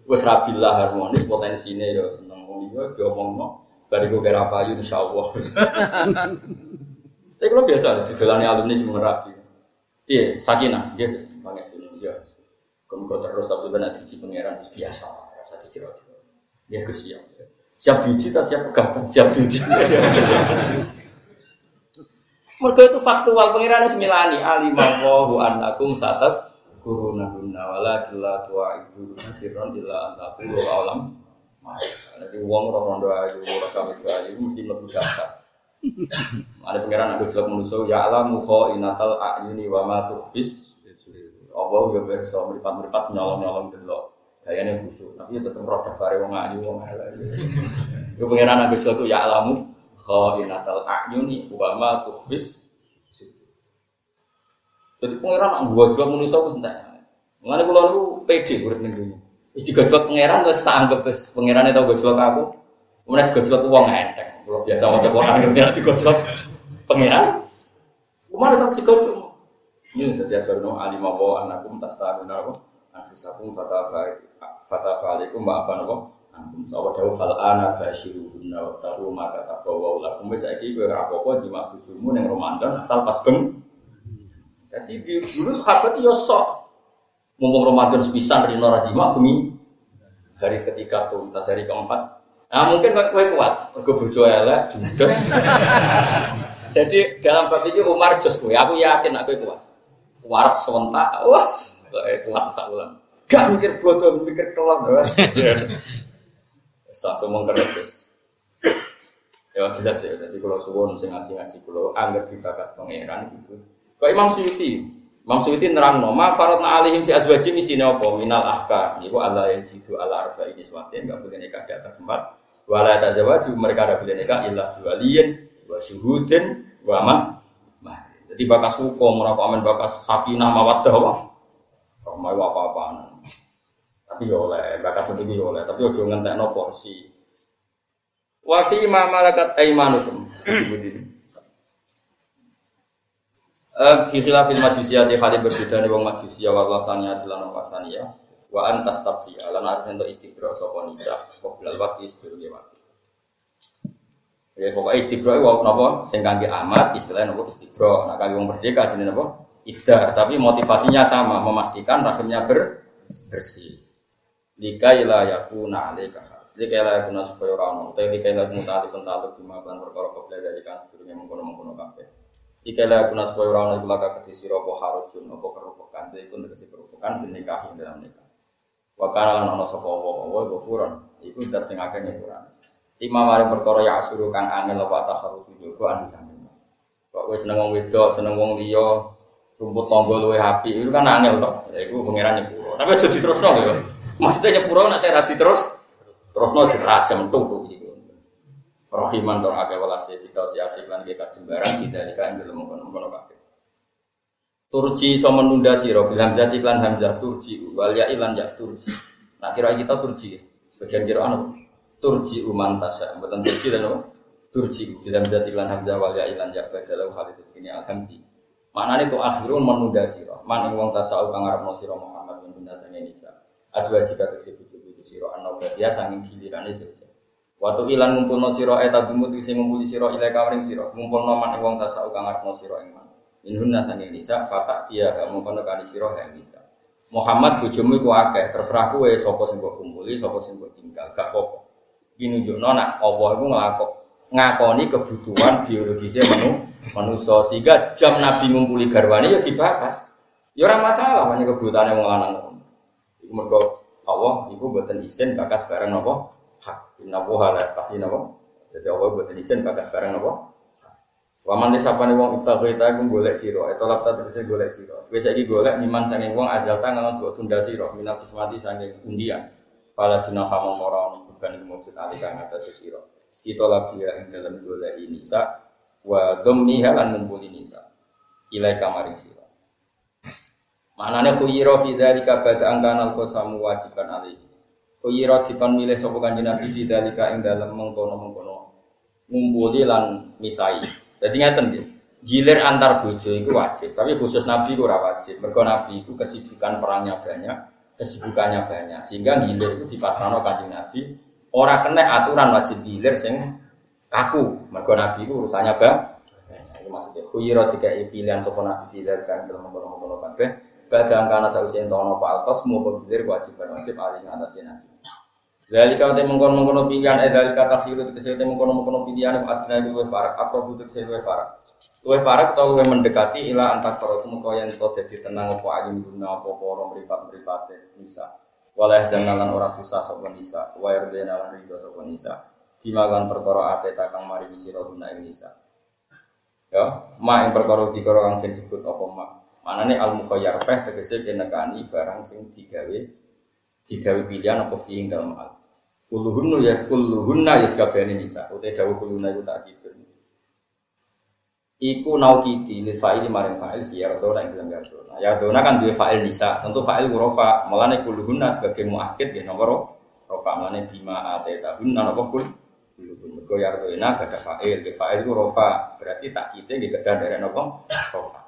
Wes rabilah harmonis potensinya ya seneng wong iki wis diomongno. Bariku kira payu insya Allah. Tapi kalau biasa di jalan alumni semua rapi. Iya, sakinah, dia biasa. Bang Estini, dia. Kemudian terus tapi benar diuji pangeran biasa, rasa diciro-ciro. Dia kesiap. Siap diuji, tak siap pegatan, siap diuji. Mereka itu faktual pangeran semilani alimawahu anakum satat kuruna guna wala kila tua itu nasirun illa antaku alam jadi uang orang rondo ayu, orang kami itu ayu mesti lebih daftar. Ada pengiran aku jelek manusia ya alam muho inatal ayuni wa ma tuhfis. Allah ya berso meripat meripat nyolong nyolong delok. Gayanya khusyuk, tapi tetap roh daftar wong ayu wong ayu. Ya pengiran aku jelek ya alamu kho inatal ayuni wa ma. Jadi pengiran aku jelek manusia aku sentak. Mengenai pulau itu pede urip ning dunia. Wis digojlok pangeran terus tak anggap wis pangerane tau gojlok aku. Kemudian digojlok wong enteng. Kalau biasa mau orang ngerti digojlok pangeran. Umar tetap digojlok. Ini jadi asbarno alim apa anakum tastaruna apa? Anfusakum fatafa fatafa alaikum ma'afan apa? Antum sawa dawu fal ana fashiruhunna wa taru ma katabawa lakum. Wis saiki kowe apa-apa jima bojomu ning Ramadan asal pas beng. Jadi dulu sahabat yo sok. Mumpung Ramadan sepisan rino rajima bumi hari ketiga tuntas hari keempat. Nah mungkin kue kuat. Gue bojo elek judes. Jadi dalam bab ini Umar jos kue aku yakin aku kuat warap sewentak. Was kuat sakulan gak mikir bodoh mikir kelam langsung mengkeretus ya jelas ya jadi kalau suwon sing ngaji ngaji kalau anggap dibakas pangeran gitu kok Imam Suyuti? Maksudnya nerang no, ma faradna alihim fi azwaji misine apa? Minal ahkam. Iku Allah yang situ ala arba ini sematin enggak boleh nikah di atas empat. Wala tazawaju mereka ada boleh nikah ilah dua lien, dua syuhudin, dua mah. Jadi bakas hukum, merapa amin bakas sakinah mawaddah wah. Rahmai apa apa Tapi ya oleh, bakas sendiri ya oleh, tapi ojo ngentekno porsi. Wa fi ma malakat aimanukum. Eh, fi khilafil majusiyati hal berbeda nih wong majusiyah wa wasaniyah lan wasaniyah wa antas tabri lan arep entuk istibra sapa nisa waqti sedurunge waktu. Ya pokoknya istibra itu napa sing kangge amat istilahnya napa istibra. Nah kangge wong merdeka jenenge napa? Iddah, tapi motivasinya sama, memastikan rahimnya ber bersih. Lika ila yakuna alaika Lika ila yakuna supaya ora ono utawa lika ila mutali pentatu bima kan perkara kobla dari kan sedurunge mengkono-mengkono kabeh. Ika la kuna supaya ora ono laka kedisi apa harujun apa kerupukan. Dadi iku tegese kerupukan sing nikah dalam nikah. Wa kana lan ono sapa apa wa ghafuran. Iku dat sing. Imam mari perkara ya asuru kang angel apa takharufu jogo anu samping. Kok wis seneng wong wedok, seneng wong liya, rumput tangga luwe api, itu kan angel to. Ya iku pangeran nyepuro. Tapi aja diterusno lho. Maksudnya nyepuro nek saya ra diterus terusno dirajam tuh iki. Rohiman dong agak walasi kita si aktif lan kita jembaran tidak dikain dalam mengkono-mengkono kabeh. Turji so menunda siro bilang jati lan hamzah turji wal ya ilan ya turji. Nah kira kita turji sebagian kira anu turji uman tasya bukan turji dan apa? Turji bilang jati lan hamzah wal ya ilan ya badalau hal itu ini alhamzi. Maknanya itu akhirun menunda siro. Man ing wong tasau kang siro Muhammad bin bunda sange nisa. Aswajika tekse bojo-bojo sira ana dia sanging gilirane saja. Waktu ilan ngumpulno sira eta dumut ngumpuli sira ila kawring sira ngumpulno man wong tasau kang ngarepno sira ing man. Inhunna nisa fatak dia kamu kono sira ing nisa. Muhammad bojomu iku akeh terserah kowe sapa sing mbok kumpuli sapa sing tinggal gak. Iki nunjukno nak apa iku nglakok ngakoni kebutuhan biologisnya manu manusia sehingga jam Nabi ngumpuli garwane ya dibakas. Ya ora masalah hanya kebutuhannya wong lanang. Iku mergo Allah iku mboten isin bakas bareng napa hak. Inna wuha la yastahi napa? Jadi Allah buat izin bakas barang napa? Waman desa pani wong ibtahu ita iku golek sira, eta lapta tegese golek sira. Wis saiki golek niman saking wong azal tangan mbok tunda sira minal kismati saking undian. Fala junaha mongkora bukan iku mujud alika ngatas sira. Kita lagi ing dalam golek nisa wa dhammiha lan ngumpuli nisa. Ilai kamaring sira. Manane khuyira fi dzalika bada angkana al-qasamu wajiban alaihi. Khuyira dikon milih sapa kanjeng Nabi fi dalika ing dalem mengkono-mengkono ngumpuli lan misai. Dadi ngaten nggih. Gilir antar bojo itu wajib, tapi khusus Nabi itu wajib. Mergo Nabi itu kesibukan perangnya banyak, kesibukannya banyak. Sehingga gilir itu dipasrahno kanjeng Nabi ora kena aturan wajib gilir sing kaku. Mergo Nabi itu urusannya bang. Itu maksudnya khuyira dikai pilihan sapa Nabi fi dalika ing dalem mengkono-mengkono kabeh. Badang kana sausi entono pak alkos mau gilir kewajiban wajib aling atas Nabi. Dari kau temu mengkono mengkono pilihan, eh dari kata firu itu kesehatan mengkono mengkono pilihan, adna itu luwe parak, apa butuh kesehatan luwe parak, luwe parak atau luwe mendekati ilah antar koro itu kau yang kau jadi tenang apa ayu guna apa orang meripat meripat nisa, walau jangan orang susah sopan nisa, wair benalan rido sopan nisa, dimakan perkara ate takang mari sira guna ing nisa. Ya, ma ing perkara dikara kang disebut apa ma. Manane al mukhayyar feh tegese kenekani barang sing digawe digawe pilihan apa fi ing dalem al. Kulluhunna ya sakabehane nisa. Utai dawuh kuluna iku tak gitu. Iku naukiti li fa'ili maring fa'il fi yardona ing dalam yardona. Yardona kan dua fa'il nisa. Tentu fa'il rofa. Mulane kulluhunna sebagai muakkid ya nomor rofa. Mulane bima ateta hunna napa kul Mergo yardona gak ada fa'il. Di fa'il itu rofa. Berarti tak kita di kedan dari napa rofa.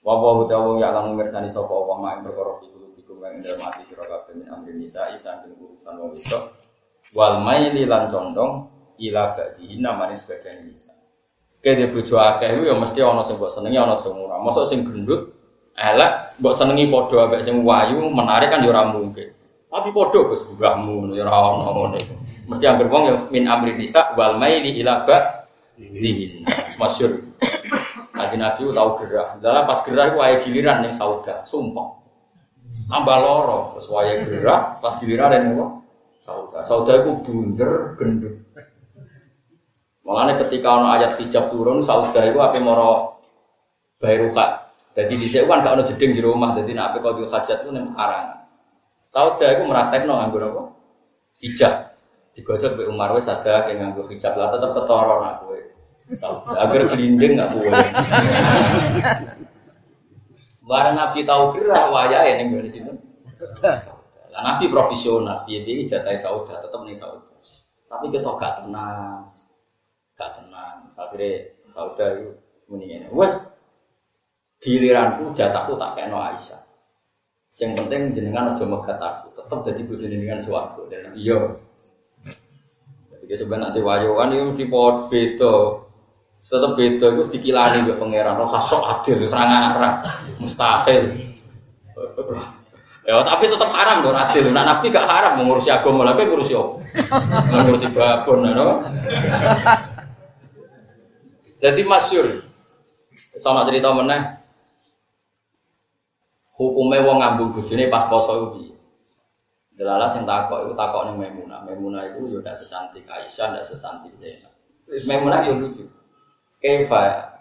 Wa wa utawa ya lamun mirsani sapa Allah mak perkara fi kulubikum ing min amri nisa urusan wong wedok wal maili lan condong ila ba'dihi namane sebagian nisa. Kene bojo akeh ya mesti ana sing mbok senengi ana sing ora. Mosok sing gendut elek mbok senengi padha ambek sing wayu menarik kan ya ora mungkin. Tapi padha Gus mbahmu ya ora ana ngono Mesti anggere wong ya min amri nisa wal maili ila ba'dihi. Masyhur. Nabi Nabi tahu gerah. Dalam pas gerah itu ayah giliran nih sauda, sumpah. Tambah loro, ayah gerah, pas giliran yang apa? Sauda. Sauda itu bunder gendut. Makanya ketika ono ayat hijab turun, sauda itu apa moro bayruka. Jadi di sini kan gak ono jeding di rumah, jadi nak kau hajat itu nih karang. Sauda itu meratek no nganggur apa? Hijab. Digojok be Umar wes ada yang nganggur hijab lah tetap ketoron aku. Sauda agar gelinding nggak boleh. Barang Nabi tahu gerah wajah ini di situ. Lah Nabi profesional, dia dia jatah sauda tetap nih sauda. Tapi kita gak tenang, gak tenang. Akhirnya sauda itu mendingan. Wes giliranku jatahku tak kayak no Aisyah. Yang penting jenengan aja megat aku, tetap jadi bodoh dengan suatu dan iya. Jadi sebenarnya nanti wayuan itu mesti pot beda. Tetap beda itu dikilani ke pangeran, rasa sok adil, serang arah, mustahil. Ya tapi tetap haram dong adil. Nah nabi gak haram mengurusi agama lagi ngurusi apa? Mengurusi babon, no? Jadi masyur. Sama cerita meneh. Hukumnya wong ngambung bojone pas poso iku piye? Delala sing takok iku takok ning Maimunah. Maimunah iku yo ndak secantik Aisyah, ndak sesantik Zainab. Maimunah yo lucu. Kaifa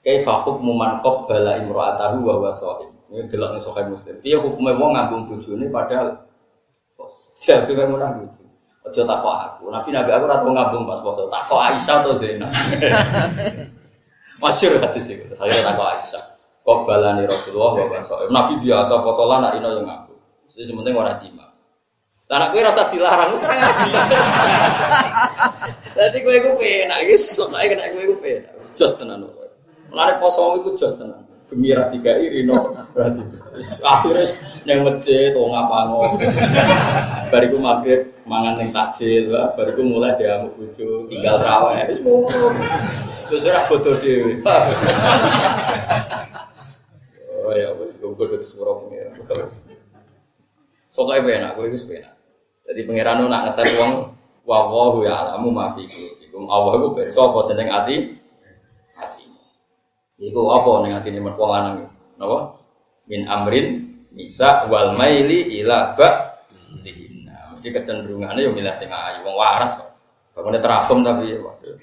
kaifa hukmu man qabbala imra'atahu wa huwa. Ini delok ning Sahih Muslim. Piye hukume wong ngambung bojone padahal poso. Jadi Maimunah lucu. Aja takok aku. Nabi Nabi aku ora tau ngambung pas poso. Takok Aisyah atau Zainab. Masyur hadis itu. Saya Aisyah. Kok balani Rasulullah wa baso. Nabi biasa poso lan narino yang ngaku. Jadi sementing ora jima. Lah anak kowe rasa dilarang ora ngaku. Dadi kowe iku penak iki sok ae kena kowe iku penak. Jos tenan. Mulane poso iku jos tenan. Gembira tiga irino berarti. Akhirnya neng masjid wong ngapango. Bariku maghrib mangan ning takjil, bariku mulai diamuk bojo, tinggal raweh. Wis ngono. Sesuk bodoh dhewe. Oh ya, wis gue dari surah pengiran. Soalnya enak, gue itu enak. Jadi pengiran nak ngetes uang, wawahu ya alamu maafiku. Iku Allah itu berso apa seneng hati, hati. Iku apa neng hati ini wong lanang? Napa? Min amrin bisa wal maili ila ba dihina. Mesti kecenderungannya yang milah sing ayu, wong waras. Bangunnya teragum tapi waduh.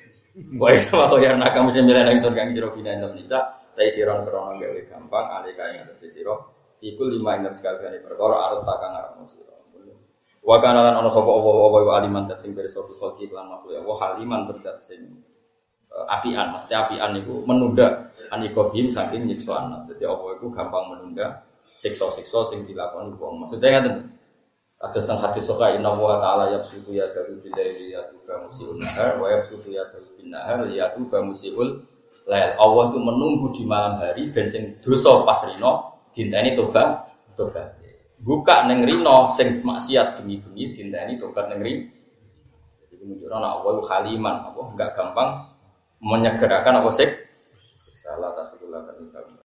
Wah, itu makanya ya nak kamu sih milih nang surga yang jero fina Indonesia. Tapi siron krono gawe gampang, alika yang atas siro. Fikul lima ingat sekali kali perkara arut takang arep siro. Wa kana lan ana sapa apa-apa wa aliman dat sing beres sofi khalqi lan makhluk ya wa haliman terdat sing apian mesti apian niku menunda anikobim saking nyiksa anas. Dadi apa iku gampang menunda siksa-siksa sing dilakoni wong. Maksudnya ngaten. Atas tentang hadis soka inna wa ta'ala yabsutu ya daru bilaili yatuba musiul nahar wa yabsutu ya daru bin nahar yatuba musiul lail. Allah itu menunggu di malam hari dan sing dosa pas rino dinteni tobat tobat. Buka neng rino sing maksiat bengi-bengi dinteni tobat neng rino. Jadi menunjukkan Allah itu haliman, apa enggak gampang menyegerakan apa sik. Salah tasbih kan